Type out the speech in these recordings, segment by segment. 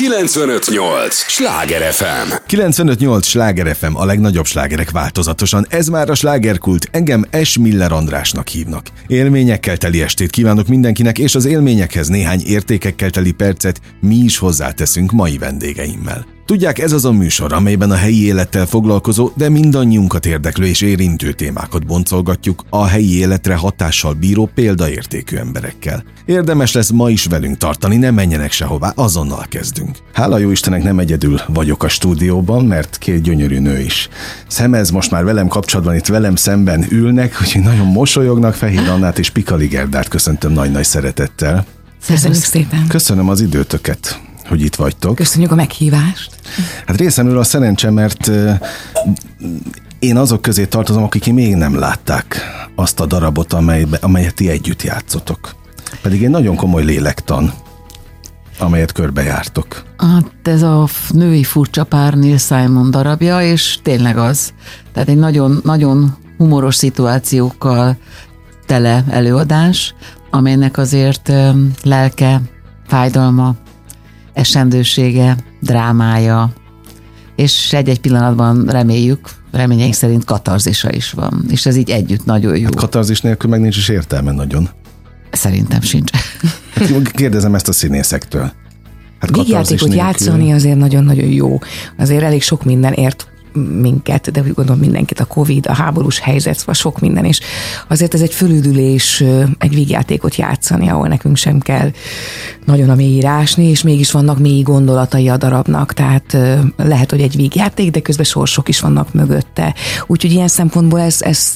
958! Sláger FM! 958! Sláger FM, a legnagyobb slágerek változatosan. Ez már a slágerkult. Engem S. Miller Andrásnak hívnak. Élményekkel teli estét kívánok mindenkinek, és az élményekhez néhány értékekkel teli percet mi is hozzáteszünk mai vendégeimmel. Tudják, ez az a műsor, amelyben a helyi élettel foglalkozó, de mindannyiunkat érdeklő és érintő témákat boncolgatjuk a helyi életre hatással bíró példaértékű emberekkel. Érdemes lesz ma is velünk tartani, ne menjenek sehová, azonnal kezdünk. Hála jó Istennek nem egyedül vagyok a stúdióban, mert két gyönyörű nő is. Szemez most már velem kapcsolatban itt velem szemben ülnek, úgyhogy nagyon mosolyognak, Fehér Annát és Pikali Gerdát köszöntöm nagy-nagy szeretettel. Köszönjük szépen. Köszönöm az időtöket hogy itt vagytok. Köszönjük a meghívást. Hát részemről a szerencse, mert én azok közé tartozom, akik még nem látták azt a darabot, amelybe, amelyet ti együtt játszotok. Pedig egy nagyon komoly lélektan, amelyet körbejártok. Hát ez a női furcsa pár Neil Simon darabja, és tényleg az. Tehát egy nagyon, nagyon humoros szituációkkal tele előadás, amelynek azért lelke, fájdalma, esendősége, drámája, és egy-egy pillanatban reméljük, reményeink szerint katarzisa is van. És ez így együtt nagyon jó. Hát katarzis nélkül meg nincs is értelme nagyon. Szerintem sincs. Hát kérdezem ezt a színészektől. Hát Vígjátékot játszani azért nagyon-nagyon jó. Azért elég sok minden ért minket, de úgy gondolom mindenkit, a Covid, a háborús helyzet, vagy sok minden, és azért ez egy fölüdülés, egy vígjátékot játszani, ahol nekünk sem kell nagyon a mélyírásni, és mégis vannak mély gondolatai a darabnak, tehát lehet, hogy egy vígjáték, de közben sorsok is vannak mögötte. Úgyhogy ilyen szempontból ez, ez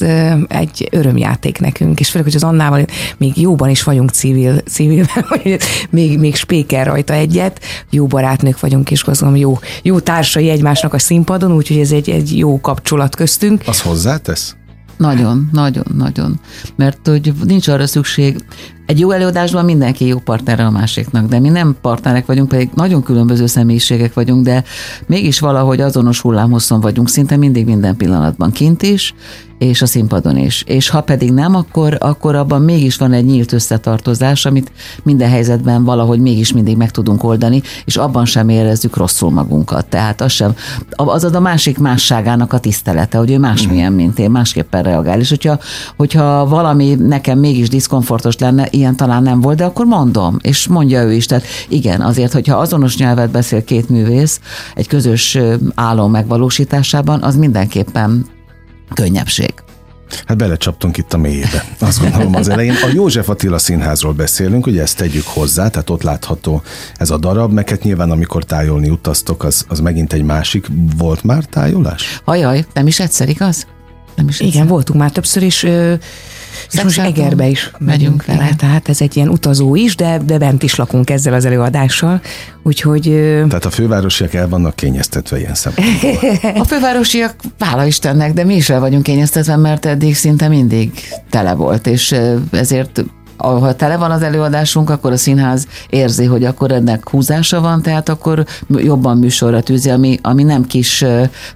egy örömjáték nekünk, és főleg, hogy az Annával még jóban is vagyunk civil, civil még, még spéker rajta egyet, jó barátnők vagyunk, és gondolom jó, jó társai egymásnak a színpadon, úgyhogy ez egy, egy jó kapcsolat köztünk. Az hozzátesz? Nagyon, nagyon, nagyon. Mert hogy nincs arra szükség, egy jó előadásban mindenki jó partnere a másiknak, de mi nem partnerek vagyunk, pedig nagyon különböző személyiségek vagyunk, de mégis valahogy azonos hullámhosszon vagyunk, szinte mindig minden pillanatban kint is, és a színpadon is. És ha pedig nem, akkor, akkor abban mégis van egy nyílt összetartozás, amit minden helyzetben valahogy mégis mindig meg tudunk oldani, és abban sem érezzük rosszul magunkat. Tehát az sem, az a másik másságának a tisztelete, hogy ő másmilyen, mint én, másképpen reagál. És hogyha, hogyha valami nekem mégis diszkomfortos lenne, ilyen talán nem volt, de akkor mondom, és mondja ő is. Tehát igen, azért, hogyha azonos nyelvet beszél két művész egy közös álom megvalósításában, az mindenképpen könnyebbség. Hát belecsaptunk itt a mélyébe, azt gondolom az elején. A József Attila Színházról beszélünk, ugye ezt tegyük hozzá, tehát ott látható ez a darab, meg hát nyilván amikor tájolni utaztok, az, az megint egy másik. Volt már tájolás? Ajaj, nem is egyszer, igaz? Nem is Igen, egyszer. voltunk már többször is. És most Egerbe is megyünk vele, igen. tehát ez egy ilyen utazó is, de, de bent is lakunk ezzel az előadással, úgyhogy... Tehát a fővárosiak el vannak kényeztetve ilyen szempontból. a fővárosiak, hála Istennek, de mi is el vagyunk kényeztetve, mert eddig szinte mindig tele volt, és ezért ha tele van az előadásunk, akkor a színház érzi, hogy akkor ennek húzása van, tehát akkor jobban műsorra tűzi, ami, ami nem kis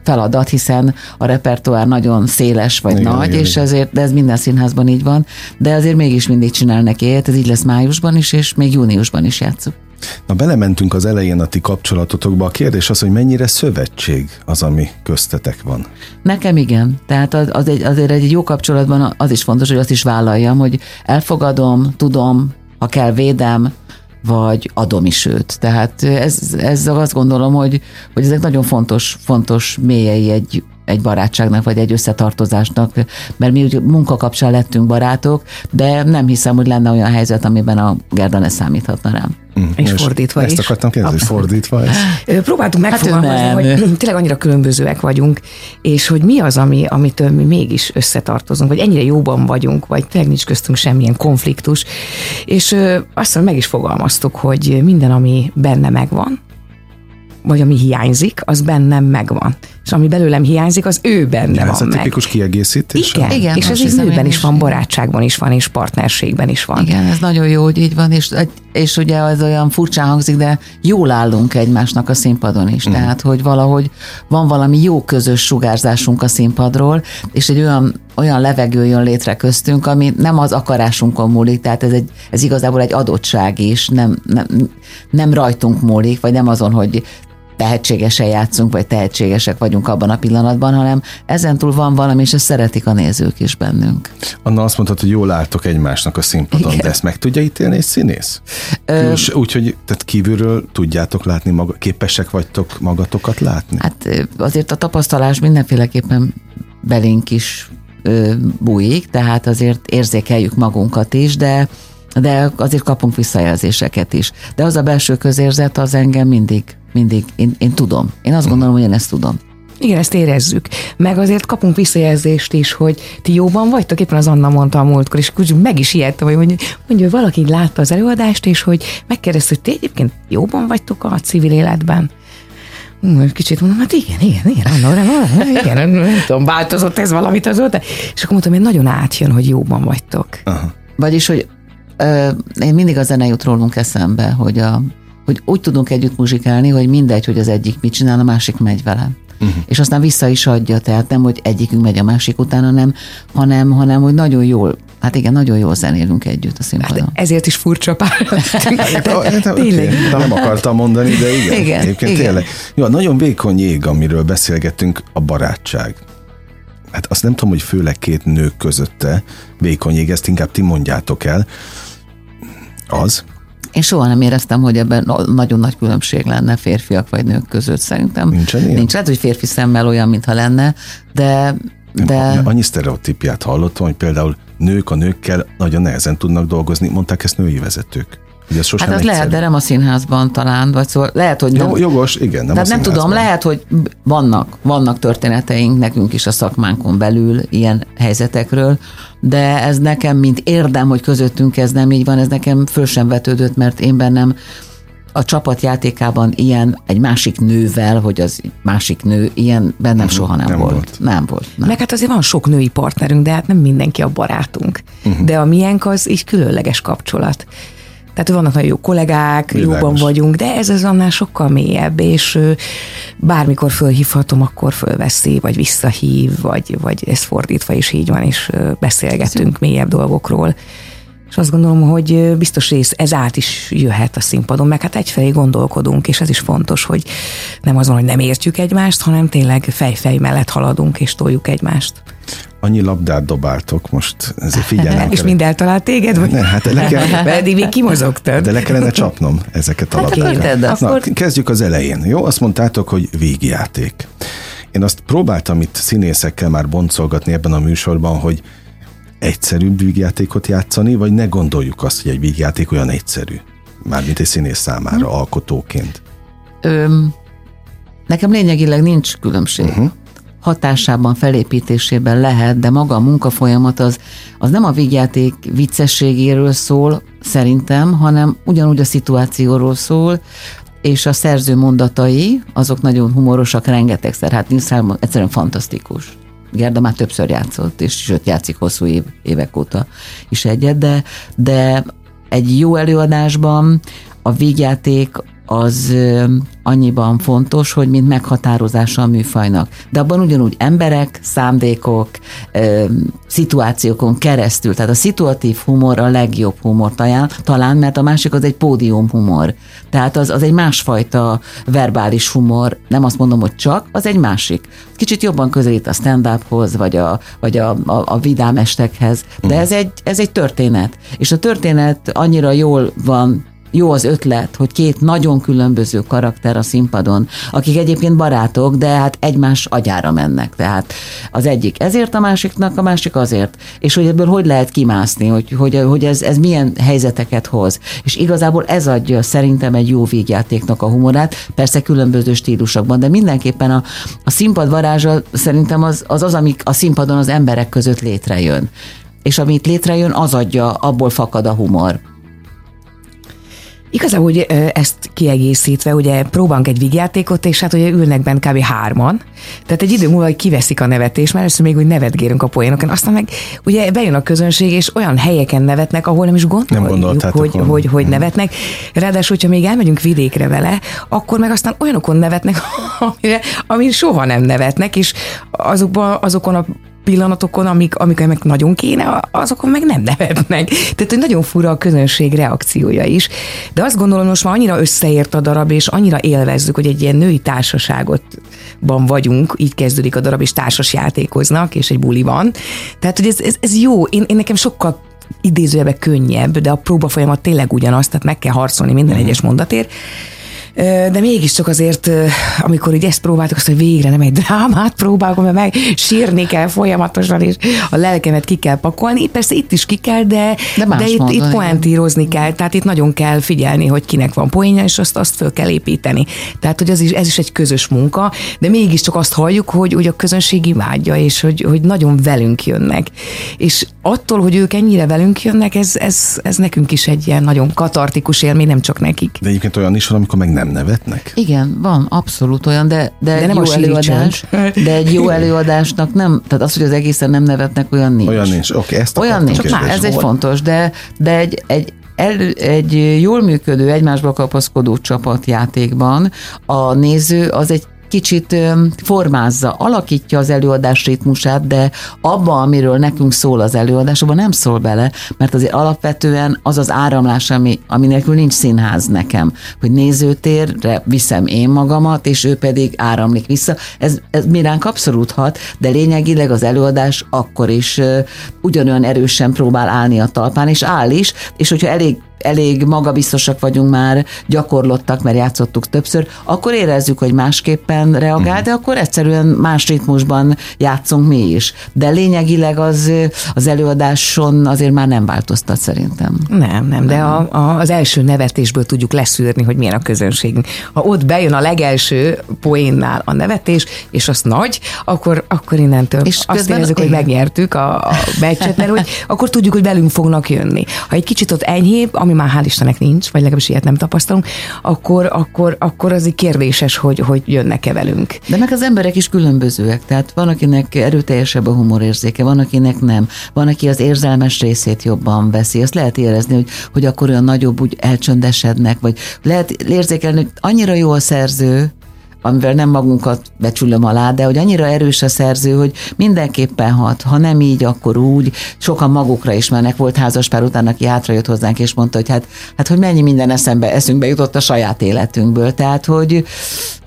feladat, hiszen a repertoár nagyon széles vagy igen, nagy, igen, és igen. ezért, de ez minden színházban így van, de azért mégis mindig csinál neki ilyet, ez így lesz májusban is, és még júniusban is játszuk. Na belementünk az elején a ti kapcsolatotokba. A kérdés az, hogy mennyire szövetség az, ami köztetek van. Nekem igen. Tehát az, az egy, azért egy jó kapcsolatban az is fontos, hogy azt is vállaljam, hogy elfogadom, tudom, ha kell védem, vagy adom is őt. Tehát ez, ez azt gondolom, hogy, hogy ezek nagyon fontos, fontos mélyei egy, egy barátságnak, vagy egy összetartozásnak, mert mi ugye munka kapcsán lettünk barátok, de nem hiszem, hogy lenne olyan helyzet, amiben a Gerda ne számíthatna rám. Mm, és fordítva ezt is. Ezt akartam kérdezni, fordítva ez? Próbáltunk hát megfogalmazni, hát hogy tényleg annyira különbözőek vagyunk, és hogy mi az, ami, amitől mi mégis összetartozunk, vagy ennyire jóban vagyunk, vagy tényleg nincs köztünk semmilyen konfliktus. És azt mondom, meg is fogalmaztuk, hogy minden, ami benne megvan, vagy ami hiányzik, az bennem megvan. És ami belőlem hiányzik, az ő benne ja, van ez a tipikus meg. kiegészítés? Igen, Igen és ez így nőben is van, barátságban is van, és partnerségben is van. Igen, ez nagyon jó, hogy így van, és egy, és ugye az olyan furcsán hangzik, de jól állunk egymásnak a színpadon is. Mm. Tehát, hogy valahogy van valami jó közös sugárzásunk a színpadról, és egy olyan, olyan levegő jön létre köztünk, ami nem az akarásunkon múlik, tehát ez, egy, ez igazából egy adottság is, nem, nem, nem rajtunk múlik, vagy nem azon, hogy tehetségesen játszunk, vagy tehetségesek vagyunk abban a pillanatban, hanem ezentúl van valami, és ezt szeretik a nézők is bennünk. Anna azt mondtad, hogy jól álltok egymásnak a színpadon, Igen. de ezt meg tudja ítélni egy színész? Úgyhogy tehát kívülről tudjátok látni, maga, képesek vagytok magatokat látni? Hát azért a tapasztalás mindenféleképpen belénk is bújik, tehát azért érzékeljük magunkat is, de de azért kapunk visszajelzéseket is. De az a belső közérzet az engem mindig mindig, én, én tudom. Én azt gondolom, hogy én ezt tudom. Igen, ezt érezzük. Meg azért kapunk visszajelzést is, hogy ti jóban vagytok, éppen az Anna mondta a múltkor, és úgy meg is ijedtem, hogy mondja, mondja, hogy valaki látta az előadást, és hogy megkérdezte, hogy ti egyébként jóban vagytok a civil életben. Kicsit mondom, hát igen, igen, igen, Anna, igen, nem tudom, változott ez valamit azóta. És akkor mondtam, hogy nagyon átjön, hogy jóban vagytok. Aha. Vagyis, hogy ö, én mindig a zene jut rólunk eszembe, hogy a hogy úgy tudunk együtt muzsikálni, hogy mindegy, hogy az egyik mit csinál, a másik megy vele. Uh-huh. És aztán vissza is adja, tehát nem, hogy egyikünk megy a másik utána, nem, hanem, hanem hogy nagyon jól Hát igen, nagyon jól zenélünk együtt a színpadon. Hát ezért is furcsa pár. tényleg. Nem akartam mondani, de igen. igen egyébként igen. tényleg. Jó, nagyon vékony jég, amiről beszélgettünk, a barátság. Hát azt nem tudom, hogy főleg két nők közötte vékony jég, ezt inkább ti mondjátok el. Az, én soha nem éreztem, hogy ebben nagyon nagy különbség lenne férfiak vagy nők között. Szerintem nincs. Nincs. Lehet, hogy férfi szemmel olyan, mintha lenne, de... de... Nem, annyi sztereotípiát hallottam, hogy például nők a nőkkel nagyon nehezen tudnak dolgozni, mondták ezt női vezetők. Ugye ez hát az egyszerű. lehet, de nem a színházban talán, vagy szóval lehet, hogy nem. Jogos, igen, nem Tehát nem tudom, lehet, hogy vannak, vannak történeteink nekünk is a szakmánkon belül ilyen helyzetekről, de ez nekem, mint érdem, hogy közöttünk ez nem így van, ez nekem föl sem vetődött, mert én bennem a csapatjátékában ilyen egy másik nővel, hogy az másik nő, ilyen bennem uh-huh, soha nem, nem volt. volt. Nem volt. Nem. Meg hát azért van sok női partnerünk, de hát nem mindenki a barátunk. Uh-huh. De a miénk az így különleges kapcsolat. Tehát vannak nagyon jó kollégák, Világos. jóban vagyunk, de ez az annál sokkal mélyebb, és bármikor fölhívhatom, akkor fölveszi, vagy visszahív, vagy, vagy ez fordítva is így van, és beszélgetünk mélyebb dolgokról. És azt gondolom, hogy biztos rész ez át is jöhet a színpadon, meg hát egyfelé gondolkodunk, és ez is fontos, hogy nem azon, hogy nem értjük egymást, hanem tényleg fejfej mellett haladunk és toljuk egymást annyi labdát dobáltok, most ezért figyelnem És mind eltalált téged? Vagy? Ne, hát le kell, Pedig még kimozogtad. De le kellene csapnom ezeket a hát labdákat. Na, kezdjük az elején. Jó, azt mondtátok, hogy végjáték. Én azt próbáltam itt színészekkel már boncolgatni ebben a műsorban, hogy egyszerűbb vígjátékot játszani, vagy ne gondoljuk azt, hogy egy vígjáték olyan egyszerű, mármint egy színész számára, hm. alkotóként. Öm, nekem lényegileg nincs különbség. Uh-huh hatásában, felépítésében lehet, de maga a munkafolyamat az, az nem a vígjáték viccességéről szól, szerintem, hanem ugyanúgy a szituációról szól, és a szerző mondatai, azok nagyon humorosak rengetegszer. Hát Nils Halman egyszerűen fantasztikus. Gerda már többször játszott, és sőt játszik hosszú év, évek óta is egyet, de, de egy jó előadásban a végjáték az annyiban fontos, hogy mint meghatározása a műfajnak. De abban ugyanúgy emberek, szándékok, szituációkon keresztül, tehát a szituatív humor a legjobb humor talán, talán mert a másik az egy pódium humor. Tehát az, az egy másfajta verbális humor, nem azt mondom, hogy csak, az egy másik. Kicsit jobban közelít a stand-uphoz, vagy a, vagy a, a, a vidámestekhez, de mhm. ez egy, ez egy történet. És a történet annyira jól van jó az ötlet, hogy két nagyon különböző karakter a színpadon, akik egyébként barátok, de hát egymás agyára mennek. Tehát az egyik ezért, a másiknak, a másik azért. És hogy ebből hogy lehet kimászni, hogy, hogy, hogy ez, ez milyen helyzeteket hoz. És igazából ez adja szerintem egy jó végjátéknak a humorát, persze különböző stílusokban, de mindenképpen a, a színpad varázsa szerintem az, az az, amik a színpadon az emberek között létrejön. És amit létrejön, az adja, abból fakad a humor. Igazából, hogy ezt kiegészítve, ugye próbálunk egy vigyátékot, és hát ugye ülnek bent kb. hárman, tehát egy idő múlva hogy kiveszik a nevetés, mert először még úgy nevetgélünk a poénokon, aztán meg ugye bejön a közönség, és olyan helyeken nevetnek, ahol nem is gondoljuk, nem hogy, hogy, hogy, hogy hmm. nevetnek. Ráadásul, hogyha még elmegyünk vidékre vele, akkor meg aztán olyanokon nevetnek, amire, amin soha nem nevetnek, és azokban, azokon a pillanatokon, amik, amik meg nagyon kéne, azokon meg nem nevetnek. Tehát, hogy nagyon fura a közönség reakciója is. De azt gondolom, most már annyira összeért a darab, és annyira élvezzük, hogy egy ilyen női társaságotban vagyunk, így kezdődik a darab, és társas játékoznak, és egy buli van. Tehát, hogy ez, ez, ez jó. Én, én nekem sokkal idézőjebe könnyebb, de a próba folyamat tényleg ugyanaz, tehát meg kell harcolni minden uh-huh. egyes mondatért de mégiscsak azért, amikor így ezt próbáltuk, azt, hogy végre nem egy drámát próbálom, mert meg sírni kell folyamatosan, és a lelkemet ki kell pakolni. Persze itt is ki kell, de, de, de itt, mondani, itt poentírozni kell, tehát itt nagyon kell figyelni, hogy kinek van poénja, és azt, azt föl kell építeni. Tehát, hogy ez is, ez is egy közös munka, de mégiscsak azt halljuk, hogy, hogy a közönség imádja, és hogy, hogy nagyon velünk jönnek. És attól, hogy ők ennyire velünk jönnek, ez, ez, ez nekünk is egy ilyen nagyon katartikus élmény, nem csak nekik. De egyébként olyan is van, amikor meg nem nem nevetnek? Igen, van, abszolút olyan, de, de, de nem jó előadás, de egy jó előadásnak nem, tehát az, hogy az egészen nem nevetnek, olyan nincs. Olyan nincs, oké, okay, ezt Olyan nincs, kérdés. ez egy fontos, de, de egy, egy, el, egy jól működő, egymásba kapaszkodó csapatjátékban a néző az egy kicsit formázza, alakítja az előadás ritmusát, de abba, amiről nekünk szól az előadás, abban nem szól bele, mert azért alapvetően az az áramlás, ami, ami nélkül nincs színház nekem, hogy nézőtérre viszem én magamat, és ő pedig áramlik vissza. Ez, ez miránk abszolút hat, de lényegileg az előadás akkor is ugyanolyan erősen próbál állni a talpán, és áll is, és hogyha elég elég magabiztosak vagyunk már, gyakorlottak, mert játszottuk többször, akkor érezzük, hogy másképpen reagál, uh-huh. de akkor egyszerűen más ritmusban játszunk mi is. De lényegileg az, az előadáson azért már nem változtat szerintem. Nem, nem, de a, a, az első nevetésből tudjuk leszűrni, hogy milyen a közönségünk. Ha ott bejön a legelső poénnál a nevetés, és az nagy, akkor, akkor innentől és azt érezzük, hogy megnyertük a, a meccset, mert hogy akkor tudjuk, hogy velünk fognak jönni. Ha egy kicsit ott enyhébb, ami már hál' Istennek nincs, vagy legalábbis ilyet nem tapasztalunk, akkor, akkor, akkor az egy kérdéses, hogy, hogy jönnek-e velünk. De meg az emberek is különbözőek, tehát van, akinek erőteljesebb a humorérzéke, van, akinek nem, van, aki az érzelmes részét jobban veszi. Azt lehet érezni, hogy, hogy akkor olyan nagyobb úgy elcsöndesednek, vagy lehet érzékelni, hogy annyira jó a szerző, amivel nem magunkat becsülöm alá, de hogy annyira erős a szerző, hogy mindenképpen hat, ha nem így, akkor úgy. Sokan magukra ismernek, volt házaspár után, aki hátrajött hozzánk, és mondta, hogy hát, hát hogy mennyi minden eszembe, eszünkbe jutott a saját életünkből. Tehát, hogy,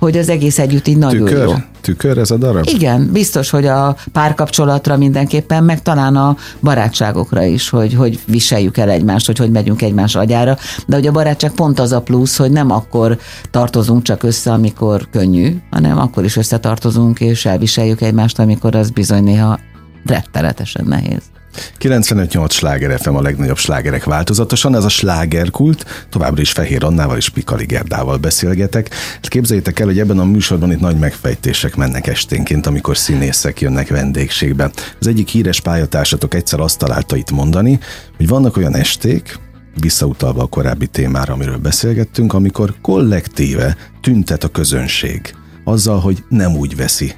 hogy az egész együtt így nagyon Tükör. jó tükör ez a darab? Igen, biztos, hogy a párkapcsolatra mindenképpen, meg talán a barátságokra is, hogy, hogy viseljük el egymást, hogy hogy megyünk egymás agyára, de hogy a barátság pont az a plusz, hogy nem akkor tartozunk csak össze, amikor könnyű, hanem akkor is összetartozunk, és elviseljük egymást, amikor az bizony néha rettenetesen nehéz. 95-8 sláger FM a legnagyobb slágerek változatosan, ez a slágerkult, továbbra is Fehér Annával és Pikali Gerdával beszélgetek. Hát képzeljétek el, hogy ebben a műsorban itt nagy megfejtések mennek esténként, amikor színészek jönnek vendégségbe. Az egyik híres pályatársatok egyszer azt találta itt mondani, hogy vannak olyan esték, visszautalva a korábbi témára, amiről beszélgettünk, amikor kollektíve tüntet a közönség azzal, hogy nem úgy veszi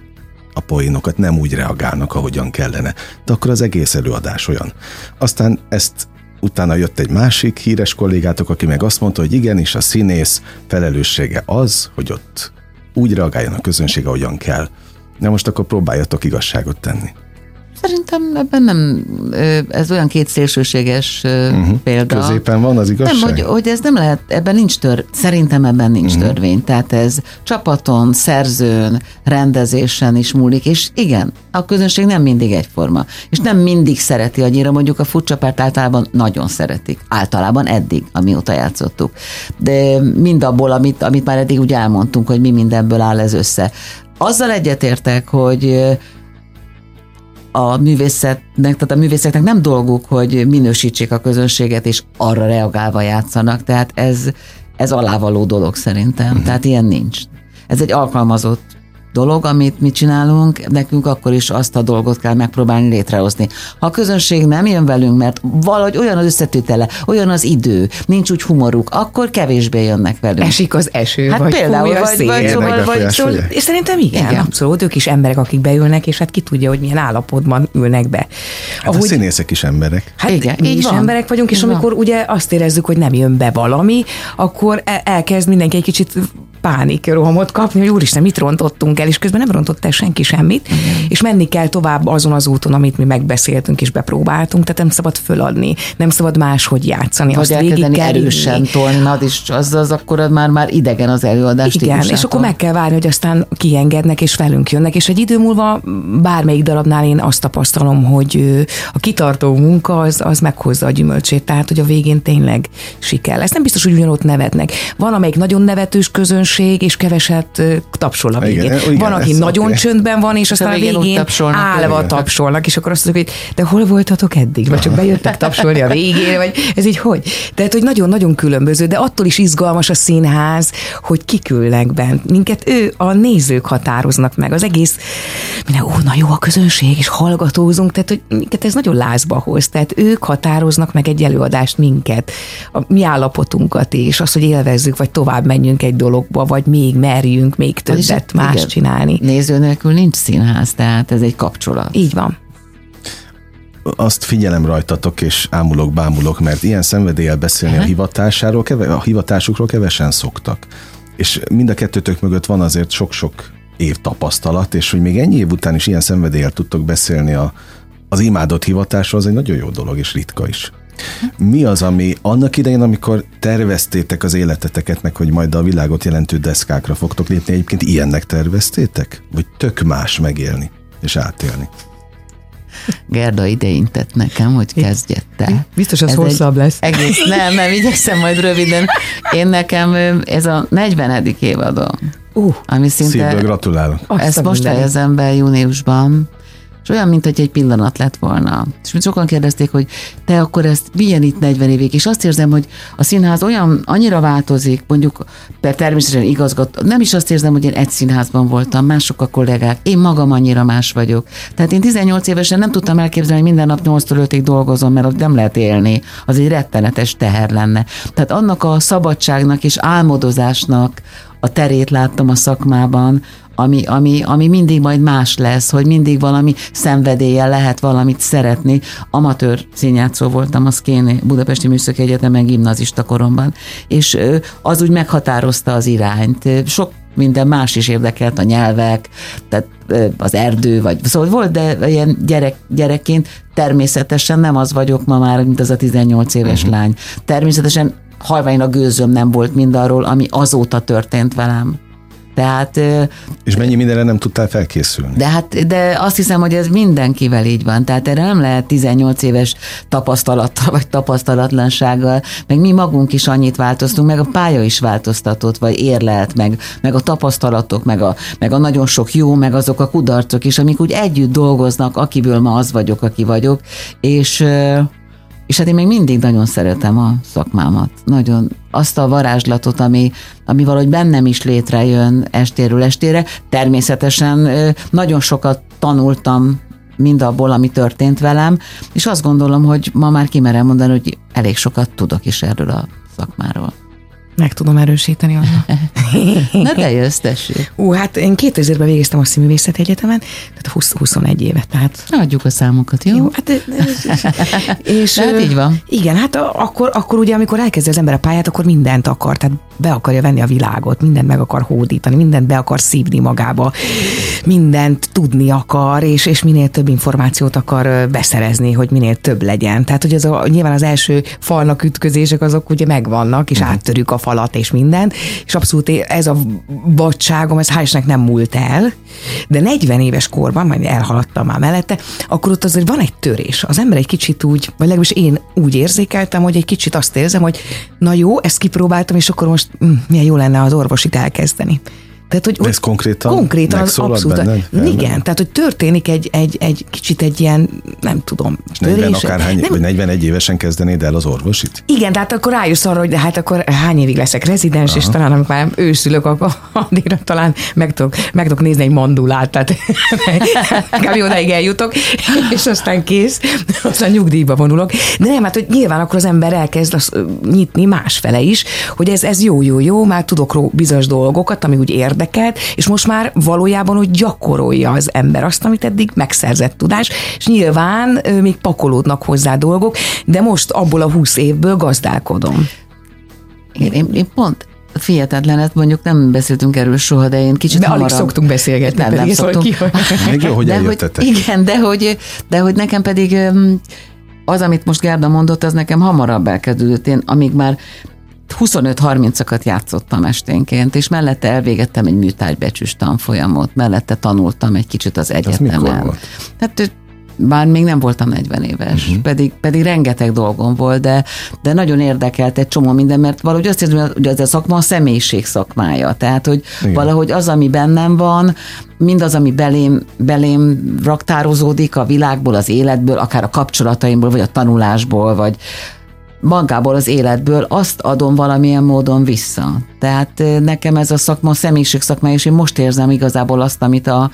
a poénokat, nem úgy reagálnak, ahogyan kellene. De akkor az egész előadás olyan. Aztán ezt utána jött egy másik híres kollégátok, aki meg azt mondta, hogy igenis a színész felelőssége az, hogy ott úgy reagáljon a közönség, ahogyan kell. Na most akkor próbáljatok igazságot tenni. Szerintem ebben nem, ez olyan két szélsőséges uh-huh. példa. Középen van az igazság? Nem, hogy, hogy ez nem lehet, ebben nincs tör, szerintem ebben nincs uh-huh. törvény. Tehát ez csapaton, szerzőn, rendezésen is múlik, és igen, a közönség nem mindig egyforma. És nem mindig szereti annyira, mondjuk a futcsapárt általában nagyon szeretik. Általában eddig, amióta játszottuk. De mind abból, amit, amit már eddig úgy elmondtunk, hogy mi mindenből áll ez össze. Azzal egyetértek, hogy a művészetnek, tehát a művészeknek nem dolguk, hogy minősítsék a közönséget, és arra reagálva játszanak, tehát ez, ez alávaló dolog szerintem, uh-huh. tehát ilyen nincs. Ez egy alkalmazott dolog, amit mi csinálunk, nekünk akkor is azt a dolgot kell megpróbálni létrehozni. Ha a közönség nem jön velünk, mert valahogy olyan az összetétele, olyan az idő, nincs úgy humoruk, akkor kevésbé jönnek velünk. Esik az eső, hát vagy például, fúj a vagy, szél, vagy, szóval, vagy, szóval, és szerintem igen, igen, abszolút, ők is emberek, akik beülnek, és hát ki tudja, hogy milyen állapotban ülnek be. Hát Ahogy, a színészek is emberek. Hát igen, mi így is van. emberek vagyunk, és így amikor ugye azt érezzük, hogy nem jön be valami, akkor e- elkezd mindenki egy kicsit pánik rohamot kapni, hogy úristen, mit rontottunk el, és közben nem rontott el senki semmit, Igen. és menni kell tovább azon az úton, amit mi megbeszéltünk és bepróbáltunk, tehát nem szabad föladni, nem szabad máshogy játszani. Vagy elkezdeni erősen tolni, az, is, az, az akkor már, már idegen az előadás. Igen, típusától. és akkor meg kell várni, hogy aztán kiengednek és velünk jönnek, és egy idő múlva bármelyik darabnál én azt tapasztalom, hogy a kitartó munka az, az meghozza a gyümölcsét, tehát hogy a végén tényleg siker lesz. Nem biztos, hogy ugyanott nevetnek. Van, amelyik nagyon nevetős közönség, közönség, és keveset tapsol a végén. Igen, igen, van, aki nagyon okay. csöndben van, és aztán a végén, végén tapsolnak, állva igen. tapsolnak, és akkor azt mondjuk, hogy de hol voltatok eddig? Vagy csak bejöttek tapsolni a végére, vagy ez így hogy? Tehát, hogy nagyon-nagyon különböző, de attól is izgalmas a színház, hogy kikülnek bent. Minket ő, a nézők határoznak meg. Az egész, minden, ó, na jó a közönség, és hallgatózunk, tehát, hogy minket ez nagyon lázba hoz. Tehát ők határoznak meg egy előadást minket, a mi állapotunkat is, azt, hogy élvezzük, vagy tovább menjünk egy dologba, vagy még merjünk még többet más igen, csinálni. Néző nélkül nincs színház, tehát ez egy kapcsolat. Így van azt figyelem rajtatok, és ámulok, bámulok, mert ilyen szenvedéllyel beszélni uh-huh. a hivatásáról, keve, a hivatásukról kevesen szoktak. És mind a kettőtök mögött van azért sok-sok év tapasztalat, és hogy még ennyi év után is ilyen szenvedéllyel tudtok beszélni a, az imádott hivatásról, az egy nagyon jó dolog, és ritka is. Mi az, ami annak idején, amikor terveztétek az életeteket, meg hogy majd a világot jelentő deszkákra fogtok lépni, egyébként ilyennek terveztétek? Vagy tök más megélni és átélni? Gerda ideintett nekem, hogy kezdjette. Biztos az ez hosszabb lesz. Egész, nem, nem, igyekszem majd röviden. Én nekem ez a 40. évadom. Uh, ami szinte... Szívből gratulálok. Ezt most fejezem be júniusban, és olyan, mint hogy egy pillanat lett volna. És sokan kérdezték, hogy te akkor ezt milyen itt 40 évig, és azt érzem, hogy a színház olyan, annyira változik, mondjuk per természetesen igazgató, nem is azt érzem, hogy én egy színházban voltam, mások a kollégák, én magam annyira más vagyok. Tehát én 18 évesen nem tudtam elképzelni, hogy minden nap 8-tól 5-ig dolgozom, mert ott nem lehet élni. Az egy rettenetes teher lenne. Tehát annak a szabadságnak és álmodozásnak a terét láttam a szakmában, ami, ami, ami mindig majd más lesz, hogy mindig valami szenvedélye lehet valamit szeretni. Amatőr színjátszó voltam a Szkéni Budapesti Műszaki Egyetemen gimnazista koromban, és az úgy meghatározta az irányt. Sok minden más is érdekelt, a nyelvek, tehát az erdő, vagy szóval volt, de ilyen gyerek, gyerekként természetesen nem az vagyok ma már, mint az a 18 éves uh-huh. lány. Természetesen halvány a gőzöm nem volt mindarról, ami azóta történt velem. Tehát, és mennyi mindenre nem tudtál felkészülni? De hát, de azt hiszem, hogy ez mindenkivel így van. Tehát erre nem lehet 18 éves tapasztalattal vagy tapasztalatlansággal, meg mi magunk is annyit változtunk, meg a pálya is változtatott, vagy érlelt, meg, meg a tapasztalatok, meg a, meg a nagyon sok jó, meg azok a kudarcok is, amik úgy együtt dolgoznak, akiből ma az vagyok, aki vagyok, és és hát én még mindig nagyon szeretem a szakmámat. Nagyon azt a varázslatot, ami, ami valahogy bennem is létrejön estéről estére. Természetesen nagyon sokat tanultam mind abból, ami történt velem, és azt gondolom, hogy ma már kimerem mondani, hogy elég sokat tudok is erről a szakmáról. Meg tudom erősíteni Anna. Na de jössz, tessék. Ú, hát én 2000-ben végeztem a Színművészet Egyetemen, tehát 20, 21 évet. Tehát... Adjuk a számokat, jó? jó hát, és, hát így van. Igen, hát akkor, akkor ugye, amikor elkezdi az ember a pályát, akkor mindent akar, tehát be akarja venni a világot, mindent meg akar hódítani, mindent be akar szívni magába, mindent tudni akar, és, és minél több információt akar beszerezni, hogy minél több legyen. Tehát, hogy az a, nyilván az első falnak ütközések azok ugye megvannak, és uh-huh. áttörjük a falat és minden, és abszolút ez a vadságom, ez hál' nem múlt el, de 40 éves korban, majd elhaladtam már mellette, akkor ott azért van egy törés. Az ember egy kicsit úgy, vagy legalábbis én úgy érzékeltem, hogy egy kicsit azt érzem, hogy na jó, ezt kipróbáltam, és akkor most hm, milyen jó lenne az orvosit elkezdeni. Tehát, hogy, ez konkrétan, konkrétan az abszolút. Benned? Igen, tehát, hogy történik egy, egy, egy kicsit egy ilyen, nem tudom, 40 akárhány, nem, vagy 41 évesen kezdenéd el az orvosit? Igen, de hát akkor rájössz arra, hogy de hát akkor hány évig leszek rezidens, Aha. és talán amikor már őszülök, akkor addigra talán meg tudok, meg tudok nézni egy mandulát, tehát kb. odaig eljutok, és aztán kész, aztán nyugdíjba vonulok. De nem, hát hogy nyilván akkor az ember elkezd az, nyitni másfele is, hogy ez, ez jó, jó, jó, már tudok ró bizonyos dolgokat, ami úgy érdekelt, és most már valójában úgy gyakorolja az ember azt, amit eddig megszerzett tudás, és nyilván még pakolódnak hozzá dolgok, de most abból a húsz évből gazdálkodom. Én, én, én pont Fihetetlen, hát mondjuk nem beszéltünk erről soha, de én kicsit De hamarabb... alig szoktunk beszélgetni. Nem, nem szoktunk. Ki, hogy... Még jó, hogy de hogy, Igen, de hogy, de hogy nekem pedig az, amit most Gerda mondott, az nekem hamarabb elkezdődött. Én amíg már 25-30-akat játszottam esténként, és mellette elvégettem egy műtárgybecsűs tanfolyamot, mellette tanultam egy kicsit az egyetemen. Hát bár még nem voltam 40 éves, uh-huh. pedig, pedig rengeteg dolgom volt, de, de nagyon érdekelt egy csomó minden, mert valahogy azt érzem, hogy ez a szakma a személyiség szakmája. Tehát, hogy Igen. valahogy az, ami bennem van, mindaz, ami belém, belém raktározódik a világból, az életből, akár a kapcsolataimból, vagy a tanulásból, vagy magából az életből azt adom valamilyen módon vissza. Tehát nekem ez a szakma, személyiség szakma, és én most érzem igazából azt, amit a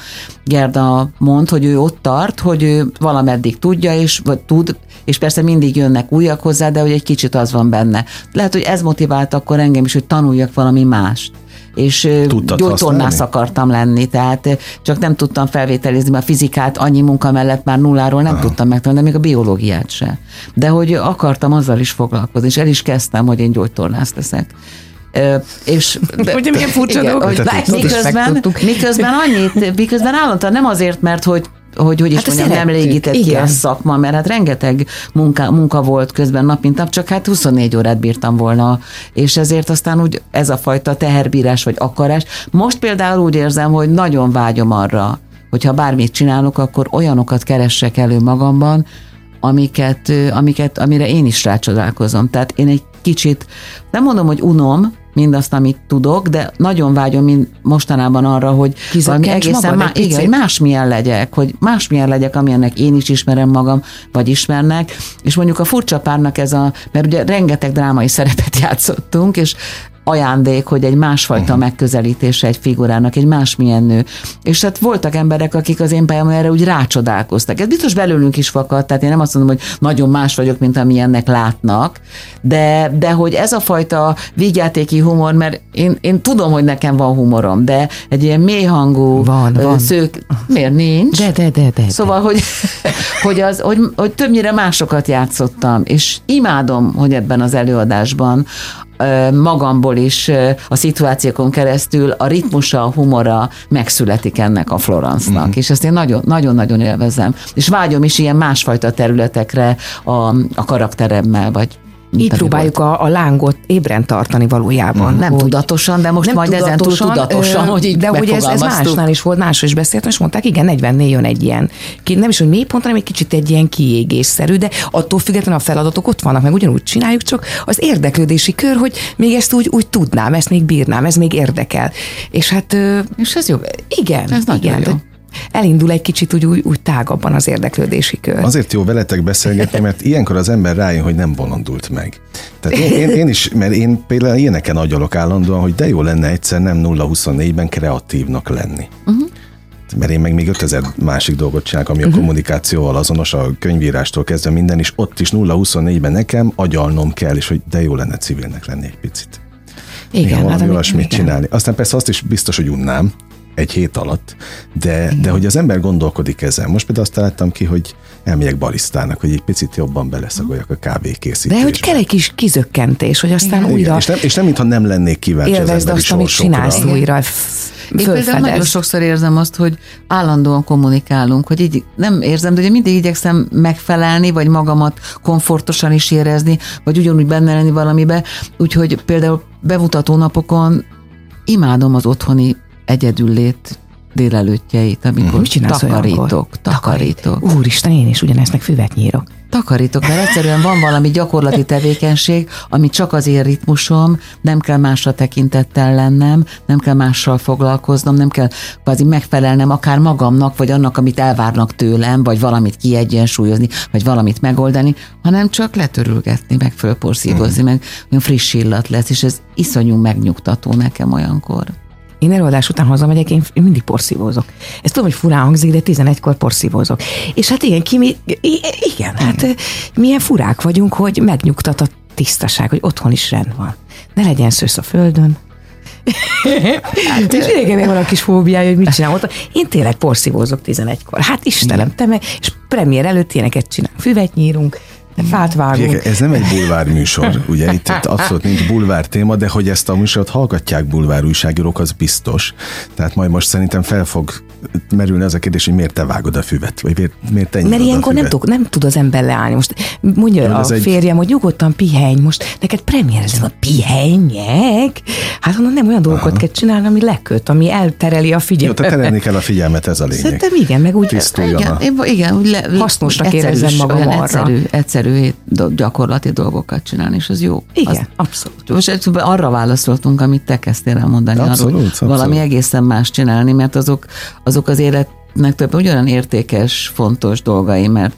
Gerda mond, hogy ő ott tart, hogy ő valameddig tudja, és vagy tud, és persze mindig jönnek újak hozzá, de hogy egy kicsit az van benne. Lehet, hogy ez motivált akkor engem is, hogy tanuljak valami mást és gyógytornász akartam lenni, tehát csak nem tudtam felvételizni, mert a fizikát annyi munka mellett már nulláról nem Aha. tudtam megtanulni, de még a biológiát se. De hogy akartam azzal is foglalkozni, és el is kezdtem, hogy én gyógytornász leszek. és de, Ugye milyen furcsa dolog, hogy miközben, miközben annyit, miközben állandóan nem azért, mert hogy hogy hogy is hát mondjam, nem légített ki a szakma, mert hát rengeteg munka, munka volt közben nap mint nap, csak hát 24 órát bírtam volna, és ezért aztán úgy ez a fajta teherbírás vagy akarás. Most például úgy érzem, hogy nagyon vágyom arra, hogyha bármit csinálok, akkor olyanokat keressek elő magamban, amiket, amiket, amire én is rácsodálkozom. Tehát én egy kicsit, nem mondom, hogy unom, mindazt, amit tudok, de nagyon vágyom mind mostanában arra, hogy valami egészen má, igen, hogy másmilyen legyek, hogy másmilyen legyek, amilyennek én is ismerem magam, vagy ismernek, és mondjuk a furcsa párnak ez a, mert ugye rengeteg drámai szerepet játszottunk, és ajándék, hogy egy másfajta uh-huh. megközelítése egy figurának, egy másmilyen nő. És hát voltak emberek, akik az én pályámon erre úgy rácsodálkoztak. Ez biztos belőlünk is fakadt, tehát én nem azt mondom, hogy nagyon más vagyok, mint amilyennek látnak, de, de hogy ez a fajta vígjátéki humor, mert én, én tudom, hogy nekem van humorom, de egy ilyen mélyhangú van, van. szők, miért nincs? De, de, de, de. Szóval, hogy, hogy, az, hogy, hogy többnyire másokat játszottam, és imádom, hogy ebben az előadásban magamból is a szituációkon keresztül a ritmusa, a humora megszületik ennek a Florence-nak, mm. és ezt én nagyon-nagyon élvezem. És vágyom is ilyen másfajta területekre a, a karakteremmel, vagy így próbáljuk a, a lángot ébren tartani valójában. Nem hogy tudatosan, de most nem majd ezen túl tudatosan, hogy így De hogy ez, ez másnál is volt, másról is beszéltem, és mondták, igen, 40 jön egy ilyen, nem is, hogy mélypont, hanem egy kicsit egy ilyen kiégésszerű, de attól függetlenül a feladatok ott vannak, meg ugyanúgy csináljuk, csak az érdeklődési kör, hogy még ezt úgy, úgy tudnám, ezt még bírnám, ez még érdekel. És hát... És ez jó. Igen, ez igen. Jó elindul egy kicsit úgy, úgy, úgy tágabban az érdeklődési kör. Azért jó veletek beszélgetni, mert ilyenkor az ember rájön, hogy nem bolondult meg. Tehát én, én, én is, mert én például ilyeneken agyalok állandóan, hogy de jó lenne egyszer nem 0-24-ben kreatívnak lenni. Uh-huh mert én meg még 5000 másik dolgot csinálok, ami uh-huh. a mhm. kommunikációval azonos, a könyvírástól kezdve minden, és ott is 0-24-ben nekem agyalnom kell, és hogy de jó lenne civilnek lenni egy picit. Igen, hát olyasmit csinálni. Aztán persze azt is biztos, hogy unnám, egy hét alatt, de, de hogy az ember gondolkodik ezen. Most például azt találtam ki, hogy elmegyek barisztának, hogy egy picit jobban beleszagoljak a kávékészítésbe. De hogy kell egy kis kizökkentés, hogy aztán Igen. újra... És nem, és nem mintha nem lennék kíváncsi az emberi azt, amit csinálsz újra. Én például nagyon sokszor érzem azt, hogy állandóan kommunikálunk, hogy így nem érzem, de ugye mindig igyekszem megfelelni, vagy magamat komfortosan is érezni, vagy ugyanúgy benne lenni valamibe. Úgyhogy például bemutató napokon imádom az otthoni egyedüllét délelőttjeit, amikor uh-huh. takarítok, takarítok. Úristen, én is ugyanezt füvet nyírok. Takarítok, mert egyszerűen van valami gyakorlati tevékenység, ami csak az én ritmusom, nem kell másra tekintettel lennem, nem kell mással foglalkoznom, nem kell kvázi megfelelnem akár magamnak, vagy annak, amit elvárnak tőlem, vagy valamit kiegyensúlyozni, vagy valamit megoldani, hanem csak letörülgetni, meg fölporszívozni, mm. meg olyan friss illat lesz, és ez iszonyú megnyugtató nekem olyankor. Én előadás után hazamegyek, én mindig porszívózok. Ezt tudom, hogy furán hangzik, de 11-kor porszívózok. És hát igen, ki mi, igen, hát milyen furák vagyunk, hogy megnyugtat a tisztaság, hogy otthon is rend van. Ne legyen szősz a földön, hát, és régen van a kis fóbiája, hogy mit csinál ott. Én tényleg porszívózok 11-kor. Hát Istenem, te meg, és premier előtt ilyeneket csinál. Füvet nyírunk, fát vágunk. Ez nem egy bulvár műsor, ugye itt, itt abszolút nincs bulvár téma, de hogy ezt a műsort hallgatják bulvár újságírók, az biztos. Tehát majd most szerintem fel fog merülni az a kérdés, hogy miért te vágod a füvet, vagy miért, miért te Mert ilyenkor nem tud, nem tud az ember leállni. Most mondja ja, a férjem, egy... hogy nyugodtan pihenj, most neked premierezem a pihenjek. Hát onnan nem olyan dolgokat Aha. kell csinálni, ami leköt, ami eltereli a figyelmet. Jó, te terelni kell a figyelmet, ez a lényeg. Szerintem igen, meg úgy igen, én, igen, úgy le, hasznosnak érezzem magam arra. Egyszerű, egyszerű gyakorlati dolgokat csinálni, és az jó. Igen, az, abszolút. Most arra válaszoltunk, amit te kezdtél el mondani, abszolút, arról, abszolút. valami egészen más csinálni, mert azok, azok az életnek több ugyanolyan értékes, fontos dolgai, mert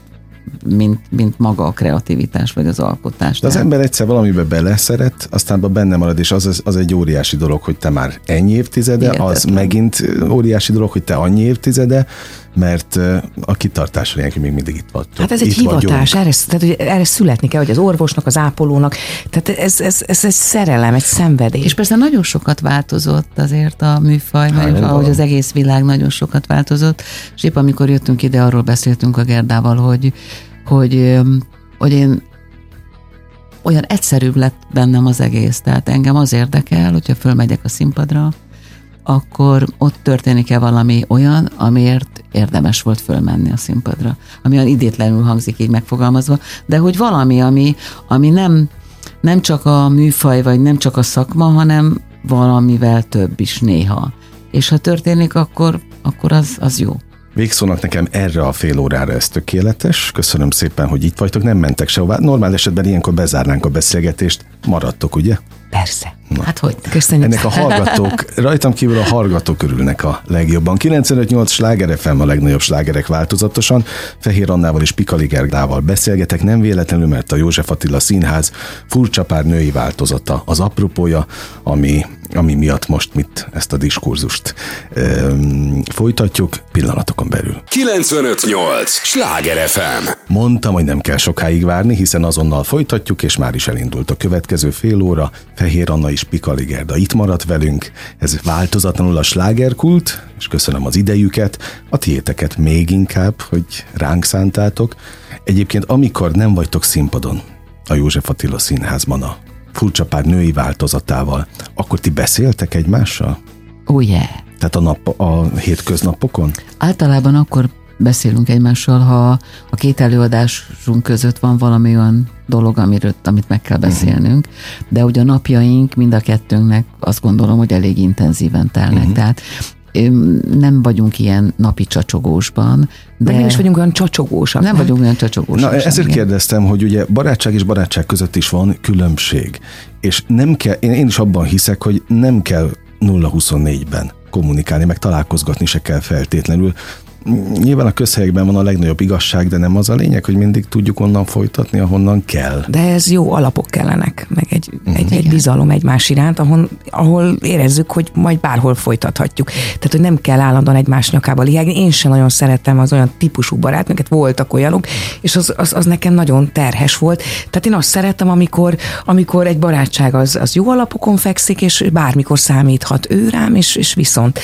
mint, mint maga a kreativitás vagy az alkotás. De az ember egyszer valamibe beleszeret, aztán benne marad, és az, az egy óriási dolog, hogy te már ennyi évtizede, Igen, az megint óriási dolog, hogy te annyi évtizede, mert a kitartás nélkül még mindig itt vagy. Hát ez egy hivatás, erre, tehát, hogy erre születni kell, hogy az orvosnak, az ápolónak, tehát ez, ez, ez egy szerelem, egy szenvedély. És persze nagyon sokat változott azért a műfaj, mert hát, ahogy az egész világ nagyon sokat változott, és épp amikor jöttünk ide, arról beszéltünk a Gerdával, hogy, hogy, hogy én olyan egyszerűbb lett bennem az egész. Tehát engem az érdekel, hogyha fölmegyek a színpadra, akkor ott történik-e valami olyan, amiért érdemes volt fölmenni a színpadra. Ami olyan idétlenül hangzik így megfogalmazva, de hogy valami, ami, ami nem, nem csak a műfaj, vagy nem csak a szakma, hanem valamivel több is néha. És ha történik, akkor, akkor az, az jó. Végszónak nekem erre a fél órára ez tökéletes. Köszönöm szépen, hogy itt vagytok, nem mentek sehová. Normál esetben ilyenkor bezárnánk a beszélgetést. Maradtok, ugye? Persze. Na. Hát hogy? Köszönjük. Ennek a hallgatók, rajtam kívül a hallgatók örülnek a legjobban. 95-8 sláger FM a legnagyobb slágerek változatosan. Fehér Annával és Pikali Gergával beszélgetek, nem véletlenül, mert a József Attila Színház furcsa pár női változata az apropója, ami, ami miatt most mit ezt a diskurzust öm, folytatjuk pillanatokon belül. 95-8 sláger FM Mondtam, hogy nem kell sokáig várni, hiszen azonnal folytatjuk, és már is elindult a következő fél óra. Fehér Anna is és Pikali Gerda itt maradt velünk. Ez változatlanul a slágerkult, és köszönöm az idejüket, a tiéteket még inkább, hogy ránk szántátok. Egyébként amikor nem vagytok színpadon, a József Attila Színházban a furcsa pár női változatával, akkor ti beszéltek egymással? Oh yeah. Tehát a, nap, a hétköznapokon? Általában akkor beszélünk egymással, ha a két előadásunk között van valami olyan dolog, amiről, amit meg kell beszélnünk, de ugye a napjaink mind a kettőnknek azt gondolom, hogy elég intenzíven telnek. Uh-huh. Tehát nem vagyunk ilyen napi csacsogósban. De nem is vagyunk olyan csacsogósak. Nem, nem? vagyunk olyan csacsogósak. Na, ezért igen. kérdeztem, hogy ugye barátság és barátság között is van különbség. És nem kell, én, én is abban hiszek, hogy nem kell 0-24-ben kommunikálni, meg találkozgatni se kell feltétlenül nyilván a közhelyekben van a legnagyobb igazság, de nem az a lényeg, hogy mindig tudjuk onnan folytatni, ahonnan kell. De ez jó alapok kellenek, meg egy, uh-huh. egy, egy bizalom egymás iránt, ahol, ahol érezzük, hogy majd bárhol folytathatjuk. Tehát, hogy nem kell állandóan egymás nyakába lihágni. Én sem nagyon szerettem az olyan típusú barátnőket, voltak olyanok, és az, az, az nekem nagyon terhes volt. Tehát én azt szerettem, amikor, amikor egy barátság az, az jó alapokon fekszik, és bármikor számíthat ő rám, és, és viszont.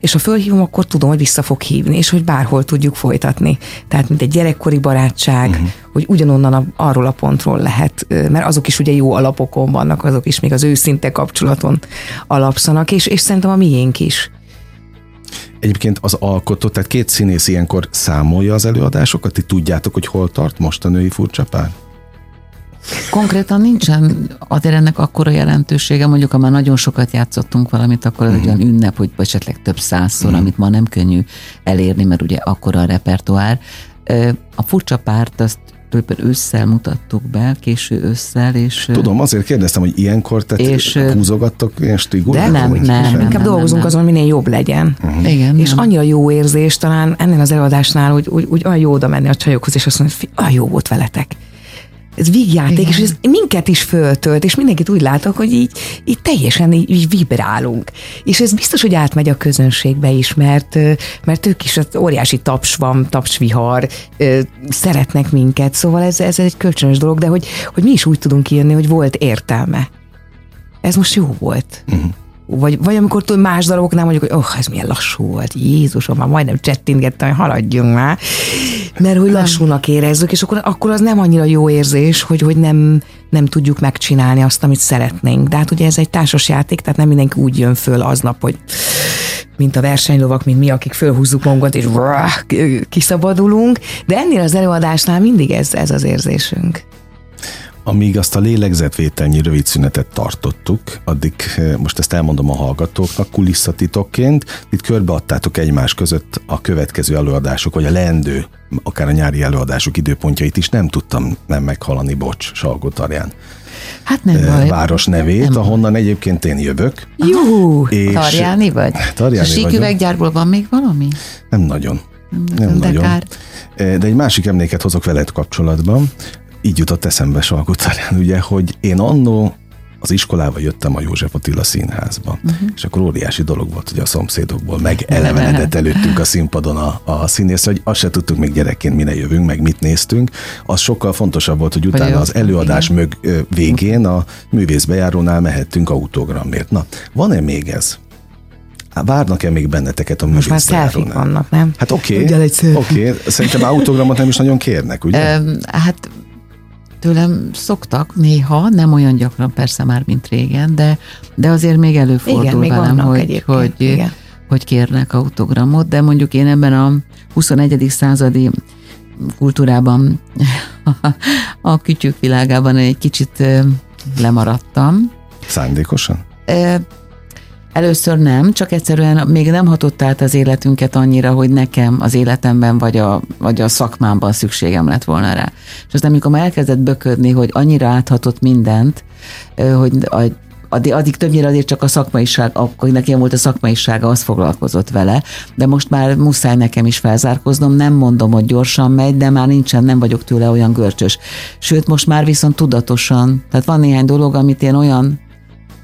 És ha fölhívom, akkor tudom, hogy vissza fog hívni, és hogy hogy bárhol tudjuk folytatni. Tehát, mint egy gyerekkori barátság, uh-huh. hogy ugyanonnan a, arról a pontról lehet, mert azok is ugye jó alapokon vannak, azok is még az őszinte kapcsolaton alapszanak, és, és szerintem a miénk is. Egyébként az alkotó, tehát két színész ilyenkor számolja az előadásokat, ti tudjátok, hogy hol tart most a női furcsa pár? Konkrétan nincsen azért ennek akkora jelentősége, mondjuk ha már nagyon sokat játszottunk valamit, akkor ez egy olyan ünnep, hogy esetleg több százszor, amit ma nem könnyű elérni, mert ugye akkora a repertoár. A furcsa párt azt tulajdonképpen ősszel mutattuk be, késő ősszel, és... Tudom, azért kérdeztem, hogy ilyenkor te és, húzogattok ilyen stigul? De nem, nem, nem, nem, Inkább nem, dolgozunk nem. azon, minél jobb legyen. Uh-huh. Igen, és nem. annyira jó érzés talán ennél az előadásnál, hogy úgy, úgy olyan jó oda menni a csajokhoz, és azt mondani, hogy olyan jó volt veletek ez vígjáték, Igen. és ez minket is föltölt, és mindenkit úgy látok, hogy így, így teljesen így, így vibrálunk. És ez biztos, hogy átmegy a közönségbe is, mert, mert ők is, óriási taps van, tapsvihar, szeretnek minket, szóval ez, ez egy kölcsönös dolog, de hogy, hogy mi is úgy tudunk írni, hogy volt értelme. Ez most jó volt. Uh-huh. Vagy, vagy amikor tudod, más daraboknál mondjuk, hogy oh, ez milyen lassú volt, Jézusom, már majdnem csettingettem, hogy haladjunk már. Mert hogy lassúnak érezzük, és akkor, akkor az nem annyira jó érzés, hogy, hogy nem, nem tudjuk megcsinálni azt, amit szeretnénk. De hát ugye ez egy társas játék, tehát nem mindenki úgy jön föl aznap, hogy mint a versenylovak, mint mi, akik fölhúzzuk magunkat, és kiszabadulunk. De ennél az előadásnál mindig ez, ez az érzésünk. Amíg azt a lélegzetvételnyi rövid szünetet tartottuk, addig eh, most ezt elmondom a hallgatóknak kulisszatitokként, itt körbeadtátok egymás között a következő előadások, vagy a leendő, akár a nyári előadások időpontjait is, nem tudtam nem meghalani, bocs, Salgótarján. Hát nem baj. város nevét, nem ahonnan egyébként én jövök. Jó, és Tarjáni vagy? Tarjáni a síküveggyárból van még valami? Nem nagyon. Nem, nem de nagyon. Kár. Eh, de egy másik emléket hozok veled kapcsolatban így jutott eszembe Salgótarján, ugye, hogy én annó az iskolába jöttem a József Attila színházba, uh-huh. és akkor óriási dolog volt, hogy a szomszédokból megelevenedett előttünk a színpadon a, a színész, hogy azt se tudtuk még gyerekként, mire jövünk, meg mit néztünk. Az sokkal fontosabb volt, hogy utána az előadás mög végén a művészbejárónál mehettünk autogramért. Na, van-e még ez? Várnak-e még benneteket a Most már szelfik vannak, nem? Hát oké, okay. Okay. Szerintem autogramot nem is nagyon kérnek, ugye? Um, hát Tőlem szoktak néha, nem olyan gyakran persze már, mint régen, de, de azért még előfordul igen, még velem, hogy, hogy, igen. hogy kérnek autogramot, de mondjuk én ebben a 21. századi kultúrában, a kütyük világában egy kicsit lemaradtam. Szándékosan? Először nem, csak egyszerűen még nem hatott át az életünket annyira, hogy nekem az életemben vagy a, vagy a szakmámban szükségem lett volna rá. És aztán, amikor már elkezdett böködni, hogy annyira áthatott mindent, hogy addig, addig többnyire azért csak a szakmaiság, akkor nekem volt a szakmaisága, az foglalkozott vele, de most már muszáj nekem is felzárkoznom, nem mondom, hogy gyorsan megy, de már nincsen, nem vagyok tőle olyan görcsös. Sőt, most már viszont tudatosan, tehát van néhány dolog, amit én olyan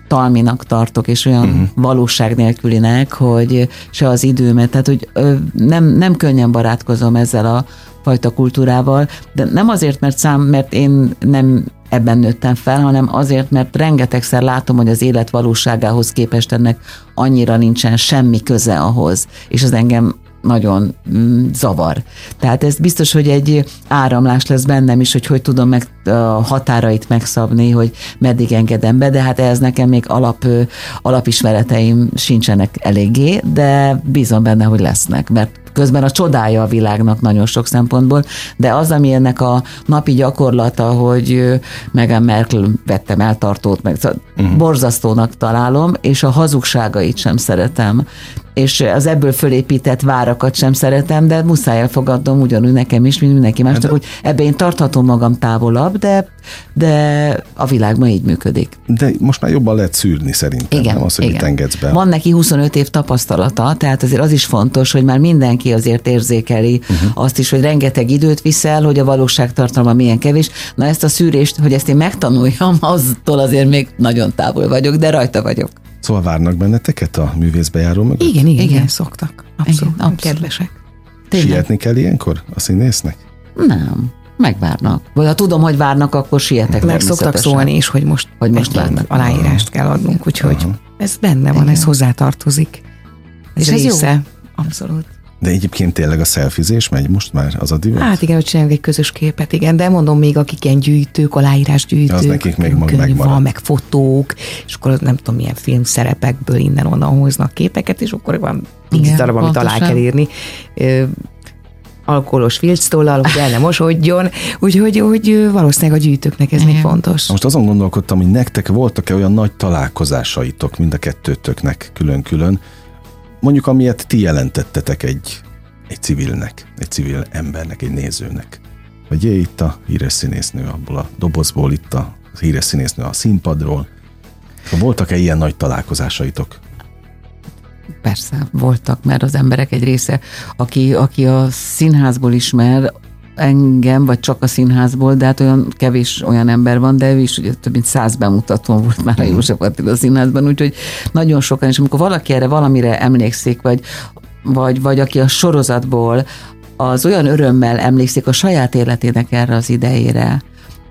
talminak tartok, és olyan uh-huh. valóság nélkülinek, hogy se az időmet, tehát hogy nem, nem könnyen barátkozom ezzel a fajta kultúrával, de nem azért, mert szám, mert én nem ebben nőttem fel, hanem azért, mert rengetegszer látom, hogy az élet valóságához képest ennek annyira nincsen semmi köze ahhoz, és az engem nagyon mm, zavar. Tehát ez biztos, hogy egy áramlás lesz bennem is, hogy hogy tudom meg a határait megszabni, hogy meddig engedem be, de hát ez nekem még alap, alapismereteim sincsenek eléggé, de bízom benne, hogy lesznek, mert közben a csodája a világnak nagyon sok szempontból, de az, ami ennek a napi gyakorlata, hogy Meghan Merkel vettem eltartót, meg uh-huh. borzasztónak találom, és a hazugságait sem szeretem és az ebből fölépített várakat sem szeretem, de muszáj elfogadnom ugyanúgy nekem is, mint mindenki más, csak hogy ebben én tarthatom magam távolabb, de, de a világ ma így működik. De most már jobban lehet szűrni szerintem, igen, nem az, hogy igen. mit engedsz be. Van neki 25 év tapasztalata, tehát azért az is fontos, hogy már mindenki azért érzékeli uh-huh. azt is, hogy rengeteg időt viszel, hogy a valóságtartalma milyen kevés. Na ezt a szűrést, hogy ezt én megtanuljam, aztól azért még nagyon távol vagyok, de rajta vagyok. Szóval várnak benneteket a művészbejáró mögött? Igen, igen, igen, szoktak. Abszolút, igen, abszolút. kedvesek. Tényleg. Sietni kell ilyenkor a színésznek? Nem, megvárnak. Vagy ha tudom, hogy várnak, akkor sietek. Meg szoktak szólni is, hogy most, hogy most várnak. aláírást kell adnunk, úgyhogy Aha. ez benne van, Igen. ez hozzátartozik. Ez, ez része. Jó. Abszolút. De egyébként tényleg a szelfizés megy most már az a divat? Hát igen, hogy csinálunk egy közös képet, igen, de mondom még, akik ilyen gyűjtők, aláírás gyűjtők, az nekik még könyv van, meg fotók, és akkor nem tudom, milyen filmszerepekből innen-onnan hoznak képeket, és akkor van tíz darab, amit alá kell írni alkoholos filctollal, hogy el nem mosodjon, úgyhogy hogy valószínűleg a gyűjtőknek ez Igen. még fontos. Most azon gondolkodtam, hogy nektek voltak-e olyan nagy találkozásaitok mind a kettőtöknek külön-külön, mondjuk amilyet ti jelentettetek egy, egy civilnek, egy civil embernek, egy nézőnek. hogy jé, itt a híres színésznő abból a dobozból, itt a híres színésznő a színpadról. Voltak-e ilyen nagy találkozásaitok? Persze, voltak, mert az emberek egy része, aki, aki a színházból ismer, engem, vagy csak a színházból, de hát olyan kevés olyan ember van, de ő is ugye több mint száz bemutatón volt már a. József Attila színházban, úgyhogy nagyon sokan, és amikor valaki erre valamire emlékszik, vagy, vagy, vagy aki a sorozatból, az olyan örömmel emlékszik a saját életének erre az idejére,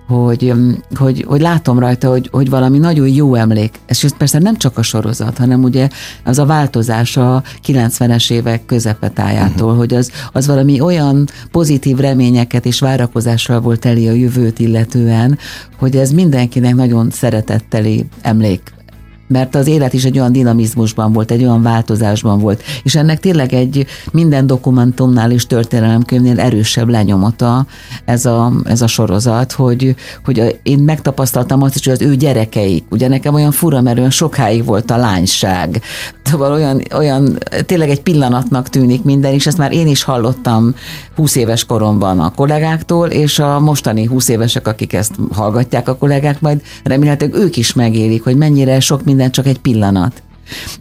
hogy, hogy, hogy látom rajta, hogy, hogy valami nagyon jó emlék. Ez persze nem csak a sorozat, hanem ugye az a változás a 90-es évek közepetájától, uh-huh. hogy az, az valami olyan pozitív reményeket és várakozással volt elé a jövőt illetően, hogy ez mindenkinek nagyon szeretetteli emlék mert az élet is egy olyan dinamizmusban volt, egy olyan változásban volt, és ennek tényleg egy minden dokumentumnál és történelemkönyvnél erősebb lenyomata ez a, ez a sorozat, hogy, hogy én megtapasztaltam azt is, hogy az ő gyerekeik, ugye nekem olyan fura, mert olyan sokáig volt a lányság, szóval olyan, olyan tényleg egy pillanatnak tűnik minden, és ezt már én is hallottam 20 éves koromban a kollégáktól, és a mostani 20 évesek, akik ezt hallgatják a kollégák, majd remélhetőleg ők is megélik, hogy mennyire sok minden csak egy pillanat.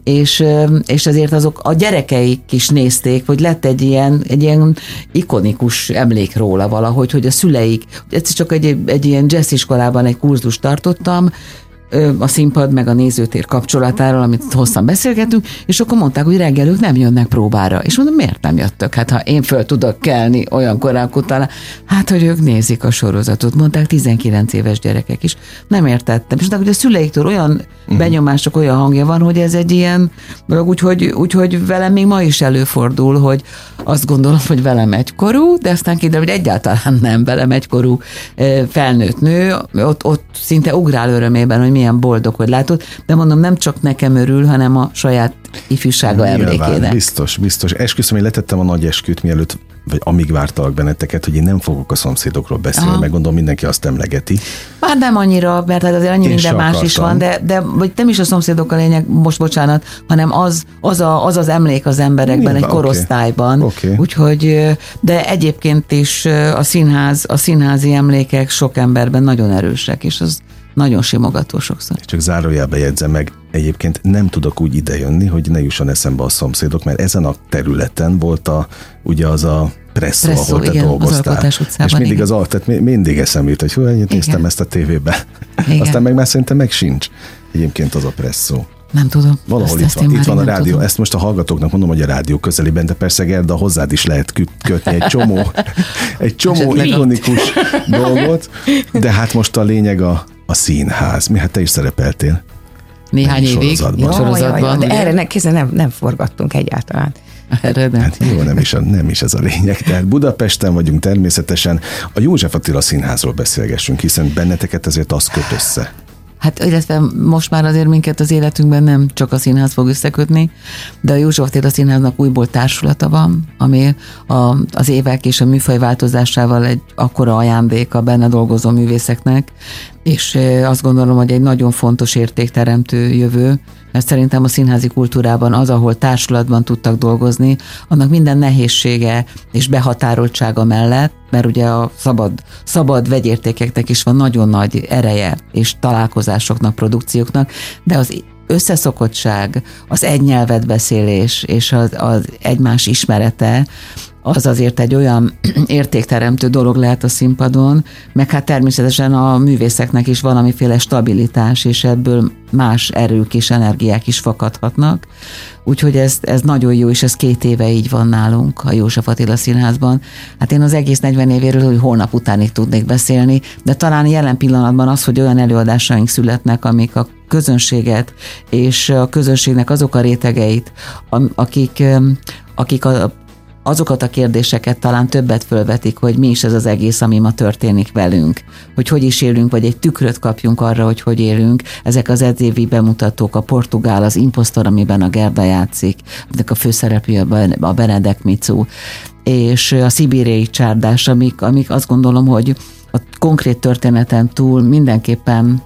És, és ezért azok a gyerekeik is nézték, hogy lett egy ilyen, egy ilyen ikonikus emlék róla valahogy, hogy a szüleik, egyszer csak egy, egy ilyen jazz iskolában egy kurzust tartottam, a színpad meg a nézőtér kapcsolatáról, amit hosszan beszélgetünk, és akkor mondták, hogy reggel ők nem jönnek próbára. És mondom, miért nem jöttök? Hát ha én föl tudok kelni olyan korán utána, hát hogy ők nézik a sorozatot. Mondták 19 éves gyerekek is. Nem értettem. És mondták, hogy a szüleiktől olyan uh-huh. benyomások, olyan hangja van, hogy ez egy ilyen, úgyhogy, úgyhogy velem még ma is előfordul, hogy azt gondolom, hogy velem egykorú, de aztán kiderül, hogy egyáltalán nem velem egykorú felnőtt nő, ott, ott szinte ugrál örömében, hogy milyen boldog, hogy látod, de mondom, nem csak nekem örül, hanem a saját ifjúsága emlékének. Biztos, biztos. Esküszöm, én letettem a nagy esküt, mielőtt vagy amíg vártalak benneteket, hogy én nem fogok a szomszédokról beszélni, Aha. meg gondolom mindenki azt emlegeti. Hát nem annyira, mert hát azért annyi én minden más akartam. is van, de, de vagy nem is a szomszédok a lényeg, most bocsánat, hanem az az, a, az, az emlék az emberekben, Nyilván, egy korosztályban. Okay. Okay. Úgyhogy, de egyébként is a színház, a színházi emlékek sok emberben nagyon erősek, és az nagyon simogató sokszor. Csak zárójelbe jegyzem meg, egyébként nem tudok úgy idejönni, hogy ne jusson eszembe a szomszédok, mert ezen a területen volt a, ugye az a presszó, presszó ahol te igen, dolgoztál. Az utcában, és mindig igen. az alt, tehát mindig eszembe jut, hogy hú, ennyit néztem ezt a tévébe. Igen. Aztán meg már szerintem meg sincs egyébként az a presszó. Nem tudom. Valahol ezt, itt van, itt van a rádió. Tudom. Ezt most a hallgatóknak mondom, hogy a rádió közelében, de persze Gerda hozzád is lehet kötni egy csomó, egy csomó ikonikus dolgot, de hát most a lényeg a, a színház. Mi hát te is szerepeltél. Néhány évig sorozatban. sorozatban jaj, jaj, de erre ne, kézzel nem, nem forgattunk egyáltalán. Erre nem. Hát jó, nem is, a, nem is ez a lényeg. Tehát Budapesten vagyunk természetesen. A József Attila Színházról beszélgessünk, hiszen benneteket ezért az köt össze. Hát illetve most már azért minket az életünkben nem csak a színház fog összekötni, de a József Attila Színháznak újból társulata van, ami a, az évek és a műfaj változásával egy akkora ajándék a benne dolgozó művészeknek, és azt gondolom, hogy egy nagyon fontos értékteremtő jövő, mert szerintem a színházi kultúrában az, ahol társulatban tudtak dolgozni, annak minden nehézsége és behatároltsága mellett, mert ugye a szabad, szabad vegyértékeknek is van nagyon nagy ereje, és találkozásoknak, produkcióknak, de az összeszokottság, az egy nyelvet beszélés és az, az egymás ismerete, az azért egy olyan értékteremtő dolog lehet a színpadon, meg hát természetesen a művészeknek is valamiféle stabilitás, és ebből más erők és energiák is fakadhatnak. Úgyhogy ez, ez nagyon jó, és ez két éve így van nálunk a József Attila Színházban. Hát én az egész 40 évéről, hogy holnap utánig tudnék beszélni, de talán jelen pillanatban az, hogy olyan előadásaink születnek, amik a közönséget és a közönségnek azok a rétegeit, akik akik a azokat a kérdéseket talán többet fölvetik, hogy mi is ez az egész, ami ma történik velünk. Hogy hogy is élünk, vagy egy tükröt kapjunk arra, hogy hogy élünk. Ezek az edzévi bemutatók, a Portugál, az Impostor, amiben a Gerda játszik, ennek a főszereplő a Benedek Micu, és a szibériai csárdás, amik, amik azt gondolom, hogy a konkrét történeten túl mindenképpen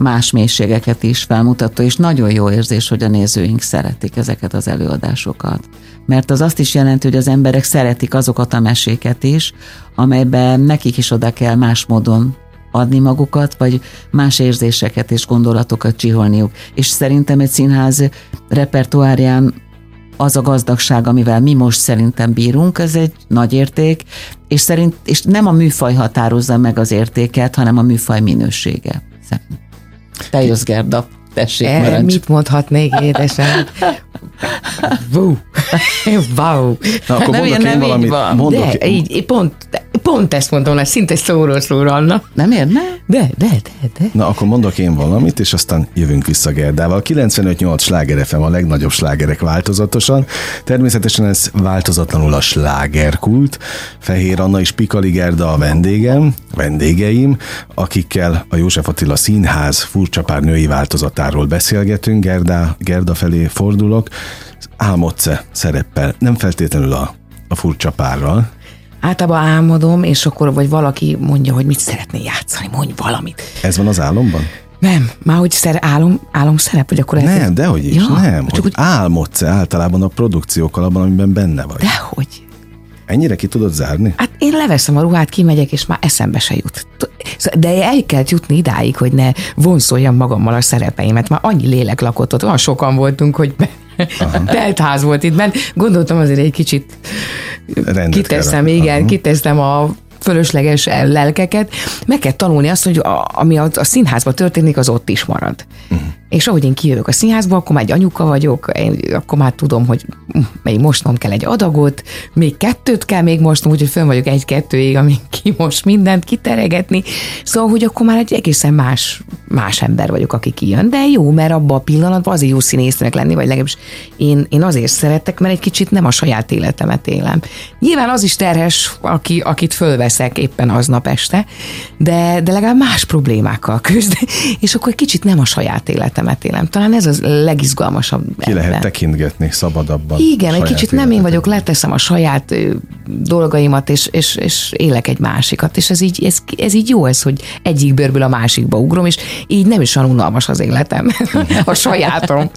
más mélységeket is felmutató, és nagyon jó érzés, hogy a nézőink szeretik ezeket az előadásokat. Mert az azt is jelenti, hogy az emberek szeretik azokat a meséket is, amelyben nekik is oda kell más módon adni magukat, vagy más érzéseket és gondolatokat csiholniuk. És szerintem egy színház repertoárján az a gazdagság, amivel mi most szerintem bírunk, ez egy nagy érték, és, szerint, és nem a műfaj határozza meg az értéket, hanem a műfaj minősége. Te jössz, Gerda. Tessék, e, Mit mondhatnék, édesem? Wow. wow. Na, akkor nem, mondok én, nem valamit. Van. Mondok de, így, pont, pont ezt mondom, hogy szinte szóról szóra, Anna. Nem érne? De, de, de, de. Na, akkor mondok én valamit, és aztán jövünk vissza Gerdával. 95-8 sláger FM a legnagyobb slágerek változatosan. Természetesen ez változatlanul a slágerkult. Fehér Anna és Pikali Gerda a vendégem, vendégeim, akikkel a József Attila Színház furcsa pár női változatáról beszélgetünk. Gerda, Gerda felé fordulok. Álmodsz-e szereppel? Nem feltétlenül a, a furcsa párral, általában álmodom, és akkor vagy valaki mondja, hogy mit szeretné játszani, mondj valamit. Ez van az álomban? Nem, már hogy szer, álom, álom szerep, vagy akkor... Nem, ez... dehogy is, ja, nem. Csak hogy, hogy álmodsz általában a produkciókkal abban, amiben benne vagy. Dehogy. Ennyire ki tudod zárni? Hát én leveszem a ruhát, kimegyek, és már eszembe se jut. De el kell jutni idáig, hogy ne vonszoljam magammal a szerepeimet. Már annyi lélek lakott ott, olyan sokan voltunk, hogy teltház volt itt bent. Gondoltam azért egy kicsit Rendet kiteszem, kell. igen, Aha. kiteszem a fölösleges lelkeket. Meg kell tanulni azt, hogy a, ami a, a színházban történik, az ott is marad. Uh-huh. És ahogy én kijövök a színházba, akkor már egy anyuka vagyok, én, akkor már tudom, hogy még mostnom kell egy adagot, még kettőt kell még mostnom, úgyhogy fönn vagyok egy-kettőig, amíg ki most mindent kiteregetni. Szóval, hogy akkor már egy egészen más, más ember vagyok, aki kijön. De jó, mert abban a pillanatban azért jó színésznek lenni, vagy legalábbis én, én azért szeretek, mert egy kicsit nem a saját életemet élem. Nyilván az is terhes, aki, akit fölveszek éppen aznap este, de, de legalább más problémákkal küzd, és akkor egy kicsit nem a saját életem életemet élem. Talán ez az legizgalmasabb. Ki ebben. lehet tekintgetni szabadabban. Igen, egy kicsit nem én vagyok, leteszem a saját dolgaimat, és, és, és élek egy másikat, és ez így, ez, ez így jó, ez, hogy egyik bőrből a másikba ugrom, és így nem is olyan unalmas az életem, a sajátom.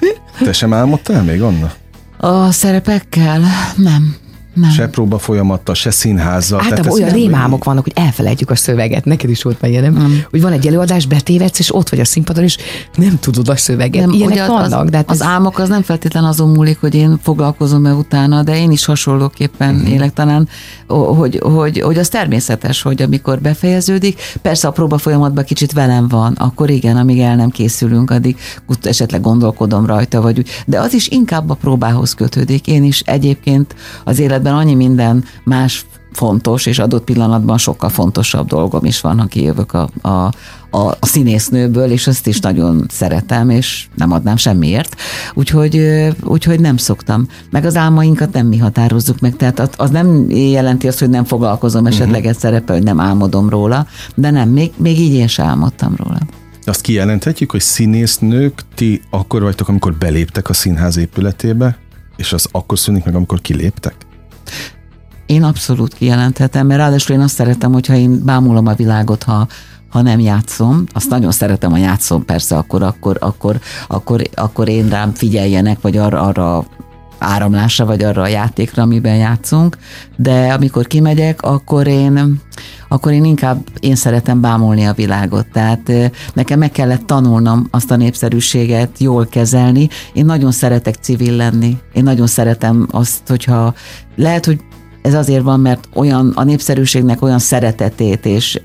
Te sem álmodtál még, Anna? A szerepekkel? Nem. Nem. Se próba folyamattal, se színházzal. Általában olyan rémámok vannak, hogy elfelejtjük a szöveget. Neked is volt meg, nem? nem? Hogy van egy előadás, betévedsz, és ott vagy a színpadon, és nem tudod a szöveget. Nem, Ilyenek vannak. Az, de hát az ez... álmok az nem feltétlen azon múlik, hogy én foglalkozom e utána, de én is hasonlóképpen uh-huh. élek talán, hogy, hogy, hogy az természetes, hogy amikor befejeződik, persze a próba folyamatban kicsit velem van, akkor igen, amíg el nem készülünk, addig esetleg gondolkodom rajta, vagy úgy, de az is inkább a próbához kötődik. Én is egyébként az élet életben annyi minden más fontos, és adott pillanatban sokkal fontosabb dolgom is van, ha kijövök a, a, a, a színésznőből, és azt is nagyon szeretem, és nem adnám semmiért. Úgyhogy, úgyhogy nem szoktam. Meg az álmainkat nem mi határozzuk meg, tehát az nem jelenti azt, hogy nem foglalkozom esetleg egy mhm. szerepe, hogy nem álmodom róla, de nem, még, még így én sem álmodtam róla. Azt kijelenthetjük, hogy színésznők ti akkor vagytok, amikor beléptek a színház épületébe, és az akkor szűnik meg, amikor kiléptek? Én abszolút kijelenthetem, mert ráadásul én azt szeretem, hogyha én bámulom a világot, ha, ha nem játszom, azt nagyon szeretem, ha játszom, persze, akkor, akkor, akkor, akkor, akkor én rám figyeljenek, vagy arra, arra áramlásra, vagy arra a játékra, amiben játszunk, de amikor kimegyek, akkor én, akkor én inkább én szeretem bámulni a világot. Tehát nekem meg kellett tanulnom azt a népszerűséget jól kezelni. Én nagyon szeretek civil lenni. Én nagyon szeretem azt, hogyha lehet, hogy ez azért van, mert olyan a népszerűségnek olyan szeretetét és,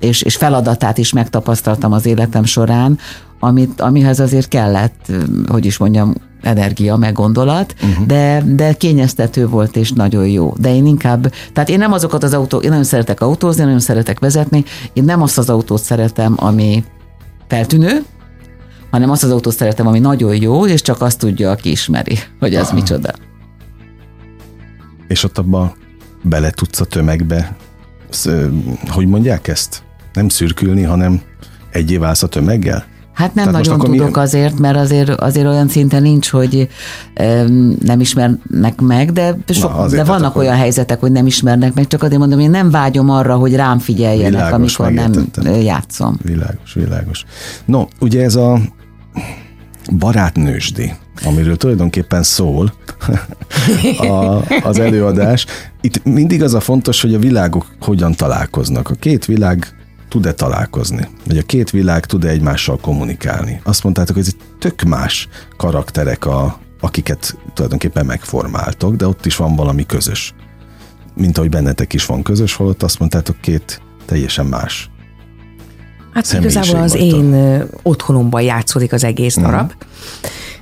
és, és feladatát is megtapasztaltam az életem során, amit, amihez azért kellett, hogy is mondjam, energia, meg gondolat, uh-huh. de, de kényeztető volt és nagyon jó. De én inkább, tehát én nem azokat az autók, én nagyon szeretek autózni, nagyon szeretek vezetni, én nem azt az autót szeretem, ami feltűnő, hanem azt az autót szeretem, ami nagyon jó, és csak azt tudja, aki ismeri, hogy ez Aha. micsoda. És ott abban bele tudsz a tömegbe, hogy mondják ezt? Nem szürkülni, hanem egyé válsz a tömeggel? Hát nem Tehát nagyon tudok milyen... azért, mert azért, azért olyan szinten nincs, hogy um, nem ismernek meg, de, sok, Na, de vannak akkor... olyan helyzetek, hogy nem ismernek meg, csak azért mondom, én nem vágyom arra, hogy rám figyeljenek, világos, amikor megértettem. nem játszom. Világos, világos. No, ugye ez a barátnősdi, amiről tulajdonképpen szól a, az előadás. Itt mindig az a fontos, hogy a világok hogyan találkoznak. A két világ tud-e találkozni? Vagy a két világ tud-e egymással kommunikálni? Azt mondtátok, hogy ez egy tök más karakterek, a, akiket tulajdonképpen megformáltok, de ott is van valami közös. Mint ahogy bennetek is van közös, holott azt mondtátok két teljesen más Hát igazából az én otthonomban játszódik az egész mhm. darab. Mm.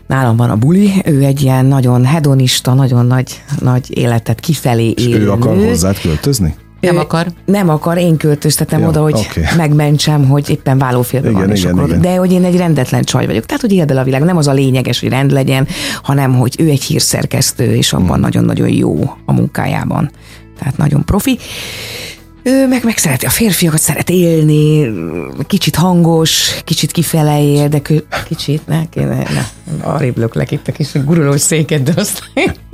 Nálam van a buli, ő egy ilyen nagyon hedonista, nagyon nagy, nagy életet kifelé És élő. ő akar hozzád költözni? Nem akar? Nem akar, én költöztetem ja, oda, hogy okay. megmentsem, hogy éppen vállófélben van. És igen, akkor, igen. De hogy én egy rendetlen csaj vagyok. Tehát, hogy éld el a világ. Nem az a lényeges, hogy rend legyen, hanem, hogy ő egy hírszerkesztő, és abban hmm. nagyon-nagyon jó a munkájában. Tehát nagyon profi. Ő meg, meg szereti a férfiakat, szeret élni, kicsit hangos, kicsit kifele ér, de kö, kicsit, ne, kéne, ne, arrébb löklek itt a kis gurulós széket, de azt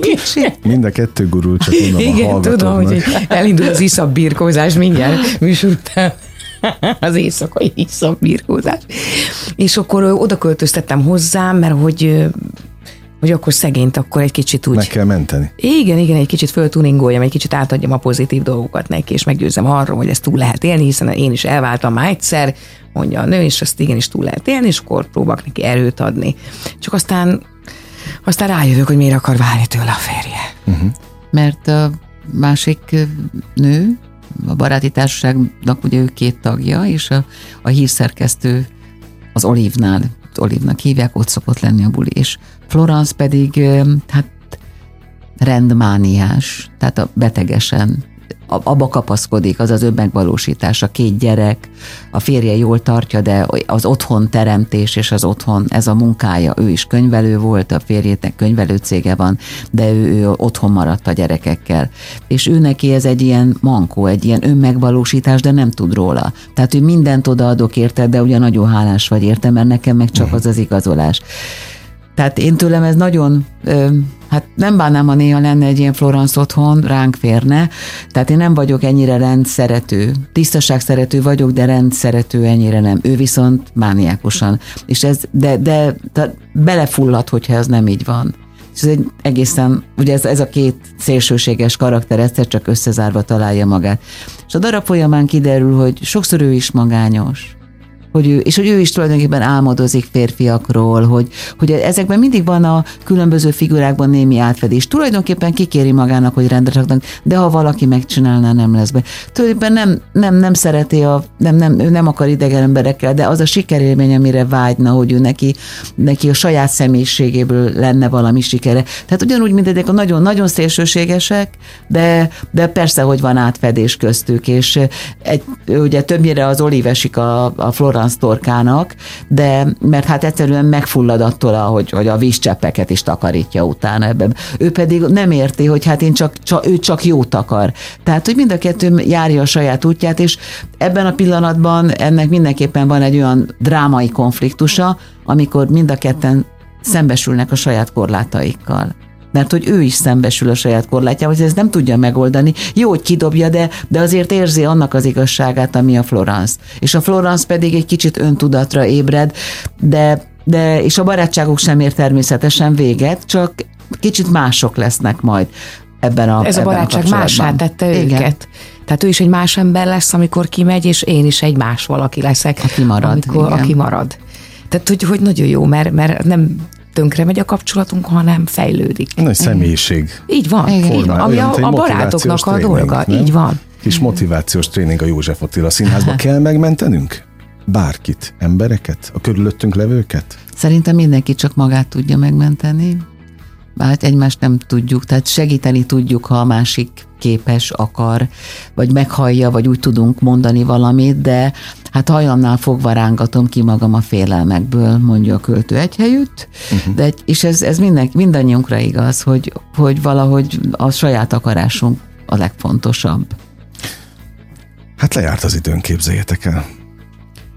kicsit. Mind a kettő gurul, csak mondom Igen, a tudom, hogy elindul az iszap birkózás mindjárt műsor után az éjszakai birkózás. És akkor oda költöztettem hozzám, mert hogy hogy akkor szegényt akkor egy kicsit úgy... Meg kell menteni. Igen, igen, egy kicsit föltuningoljam, egy kicsit átadjam a pozitív dolgokat neki, és meggyőzem arról, hogy ezt túl lehet élni, hiszen én is elváltam már egyszer, mondja a nő, és azt igenis túl lehet élni, és akkor próbálok neki erőt adni. Csak aztán, aztán rájövök, hogy miért akar válni tőle a férje. Uh-huh. Mert a másik nő, a baráti társaságnak ugye ő két tagja, és a, a hírszerkesztő az Olivnál, Olivnak hívják, ott szokott lenni a buli, és Florence pedig hát rendmániás, tehát a betegesen abba kapaszkodik, az az önmegvalósítás, a két gyerek, a férje jól tartja, de az otthon teremtés és az otthon, ez a munkája, ő is könyvelő volt, a férjének könyvelő cége van, de ő, ő otthon maradt a gyerekekkel. És ő neki ez egy ilyen mankó, egy ilyen önmegvalósítás, de nem tud róla. Tehát, hogy mindent odaadok érte, de ugye nagyon hálás vagy érte, mert nekem meg csak az az igazolás. Tehát én tőlem ez nagyon, hát nem bánnám, ha néha lenne egy ilyen Florence otthon, ránk férne. Tehát én nem vagyok ennyire rendszerető. Tisztaság szerető vagyok, de rendszerető ennyire nem. Ő viszont mániákusan. És ez, de, de, de belefullad, hogyha ez nem így van. És ez egy egészen, ugye ez, ez a két szélsőséges karakter egyszer csak összezárva találja magát. És a darab folyamán kiderül, hogy sokszor ő is magányos hogy ő, és hogy ő is tulajdonképpen álmodozik férfiakról, hogy, hogy ezekben mindig van a különböző figurákban némi átfedés. Tulajdonképpen kikéri magának, hogy rendre raknak, de ha valaki megcsinálná, nem lesz be. Tulajdonképpen nem, nem, nem szereti, a, nem, nem, ő nem akar idegen emberekkel, de az a sikerélmény, amire vágyna, hogy ő neki, neki a saját személyiségéből lenne valami sikere. Tehát ugyanúgy, mint ezek a nagyon, nagyon szélsőségesek, de, de persze, hogy van átfedés köztük, és egy, ugye többnyire az olívesik a, a Florence torkának, de mert hát egyszerűen megfullad attól, hogy, hogy a vízcseppeket is takarítja utána ebben. Ő pedig nem érti, hogy hát én csak, csak, ő csak jót akar. Tehát, hogy mind a kettő járja a saját útját, és ebben a pillanatban ennek mindenképpen van egy olyan drámai konfliktusa, amikor mind a ketten szembesülnek a saját korlátaikkal mert hogy ő is szembesül a saját korlátjával, hogy ez nem tudja megoldani. Jó, hogy kidobja, de, de azért érzi annak az igazságát, ami a Florence. És a Florence pedig egy kicsit öntudatra ébred, de, de és a barátságok sem ér természetesen véget, csak kicsit mások lesznek majd ebben a Ez ebben a barátság másá tette Igen. őket. Tehát ő is egy más ember lesz, amikor kimegy, és én is egy más valaki leszek. Aki marad. Amikor, aki marad. Tehát, hogy, hogy nagyon jó, mert, mert nem tönkre megy a kapcsolatunk, hanem fejlődik. Nagy személyiség. Így van. Igen, így van. Ami a, a barátoknak a dolga. Nem? Így van. Kis motivációs tréning a József Attila színházba. Kell megmentenünk? Bárkit, embereket, a körülöttünk levőket? Szerintem mindenki csak magát tudja megmenteni. Hát egymást nem tudjuk, tehát segíteni tudjuk, ha a másik képes, akar, vagy meghallja, vagy úgy tudunk mondani valamit, de hát hajamnál fogva rángatom ki magam a félelmekből, mondja a költő egy helyütt, uh-huh. de, és ez, ez minden, mindannyiunkra igaz, hogy, hogy valahogy a saját akarásunk a legfontosabb. Hát lejárt az időn, képzeljétek el.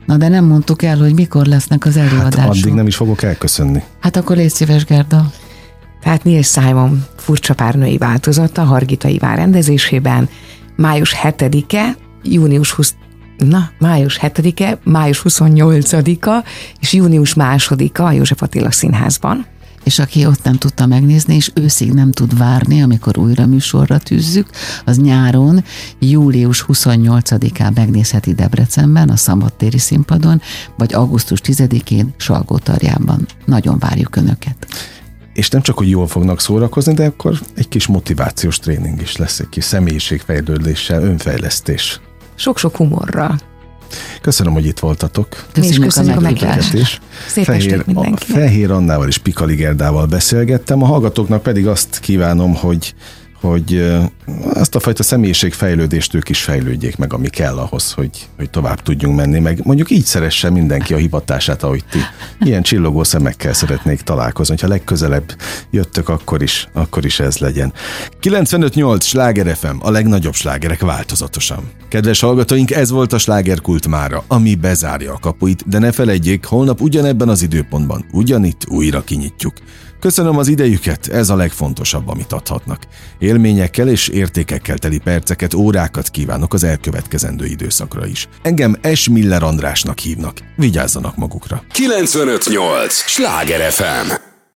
Na de nem mondtuk el, hogy mikor lesznek az előadások. Hát addig nem is fogok elköszönni. Hát akkor légy szíves, Gerda. Tehát Neil Simon furcsa párnői változata Hargita Iván rendezésében. Május 7-e, június 20 Na, május 7-e, május 28-a és június 2-a a József Attila Színházban. És aki ott nem tudta megnézni, és őszig nem tud várni, amikor újra műsorra tűzzük, az nyáron, július 28-án megnézheti Debrecenben, a Szabadtéri színpadon, vagy augusztus 10-én Salgótarjában. Nagyon várjuk Önöket és nem csak, hogy jól fognak szórakozni, de akkor egy kis motivációs tréning is lesz, egy kis személyiségfejlődéssel, önfejlesztés. Sok-sok humorral. Köszönöm, hogy itt voltatok. Köszönjük, Mi is köszönjük a meghívást. Szép Fehér, a Fehér Annával és Pikali Gerdával beszélgettem, a hallgatóknak pedig azt kívánom, hogy hogy azt a fajta személyiségfejlődést ők is fejlődjék meg, ami kell ahhoz, hogy, hogy tovább tudjunk menni, meg mondjuk így szeresse mindenki a hivatását, ahogy ti. Ilyen csillogó szemekkel szeretnék találkozni, hogyha legközelebb jöttök, akkor is, akkor is ez legyen. 95.8 Sláger FM, a legnagyobb slágerek változatosan. Kedves hallgatóink, ez volt a slágerkult mára, ami bezárja a kapuit, de ne felejtjék, holnap ugyanebben az időpontban, ugyanitt újra kinyitjuk. Köszönöm az idejüket, ez a legfontosabb, amit adhatnak. Élményekkel és értékekkel teli perceket, órákat kívánok az elkövetkezendő időszakra is. Engem S. Miller Andrásnak hívnak. Vigyázzanak magukra. 958! Sláger FM!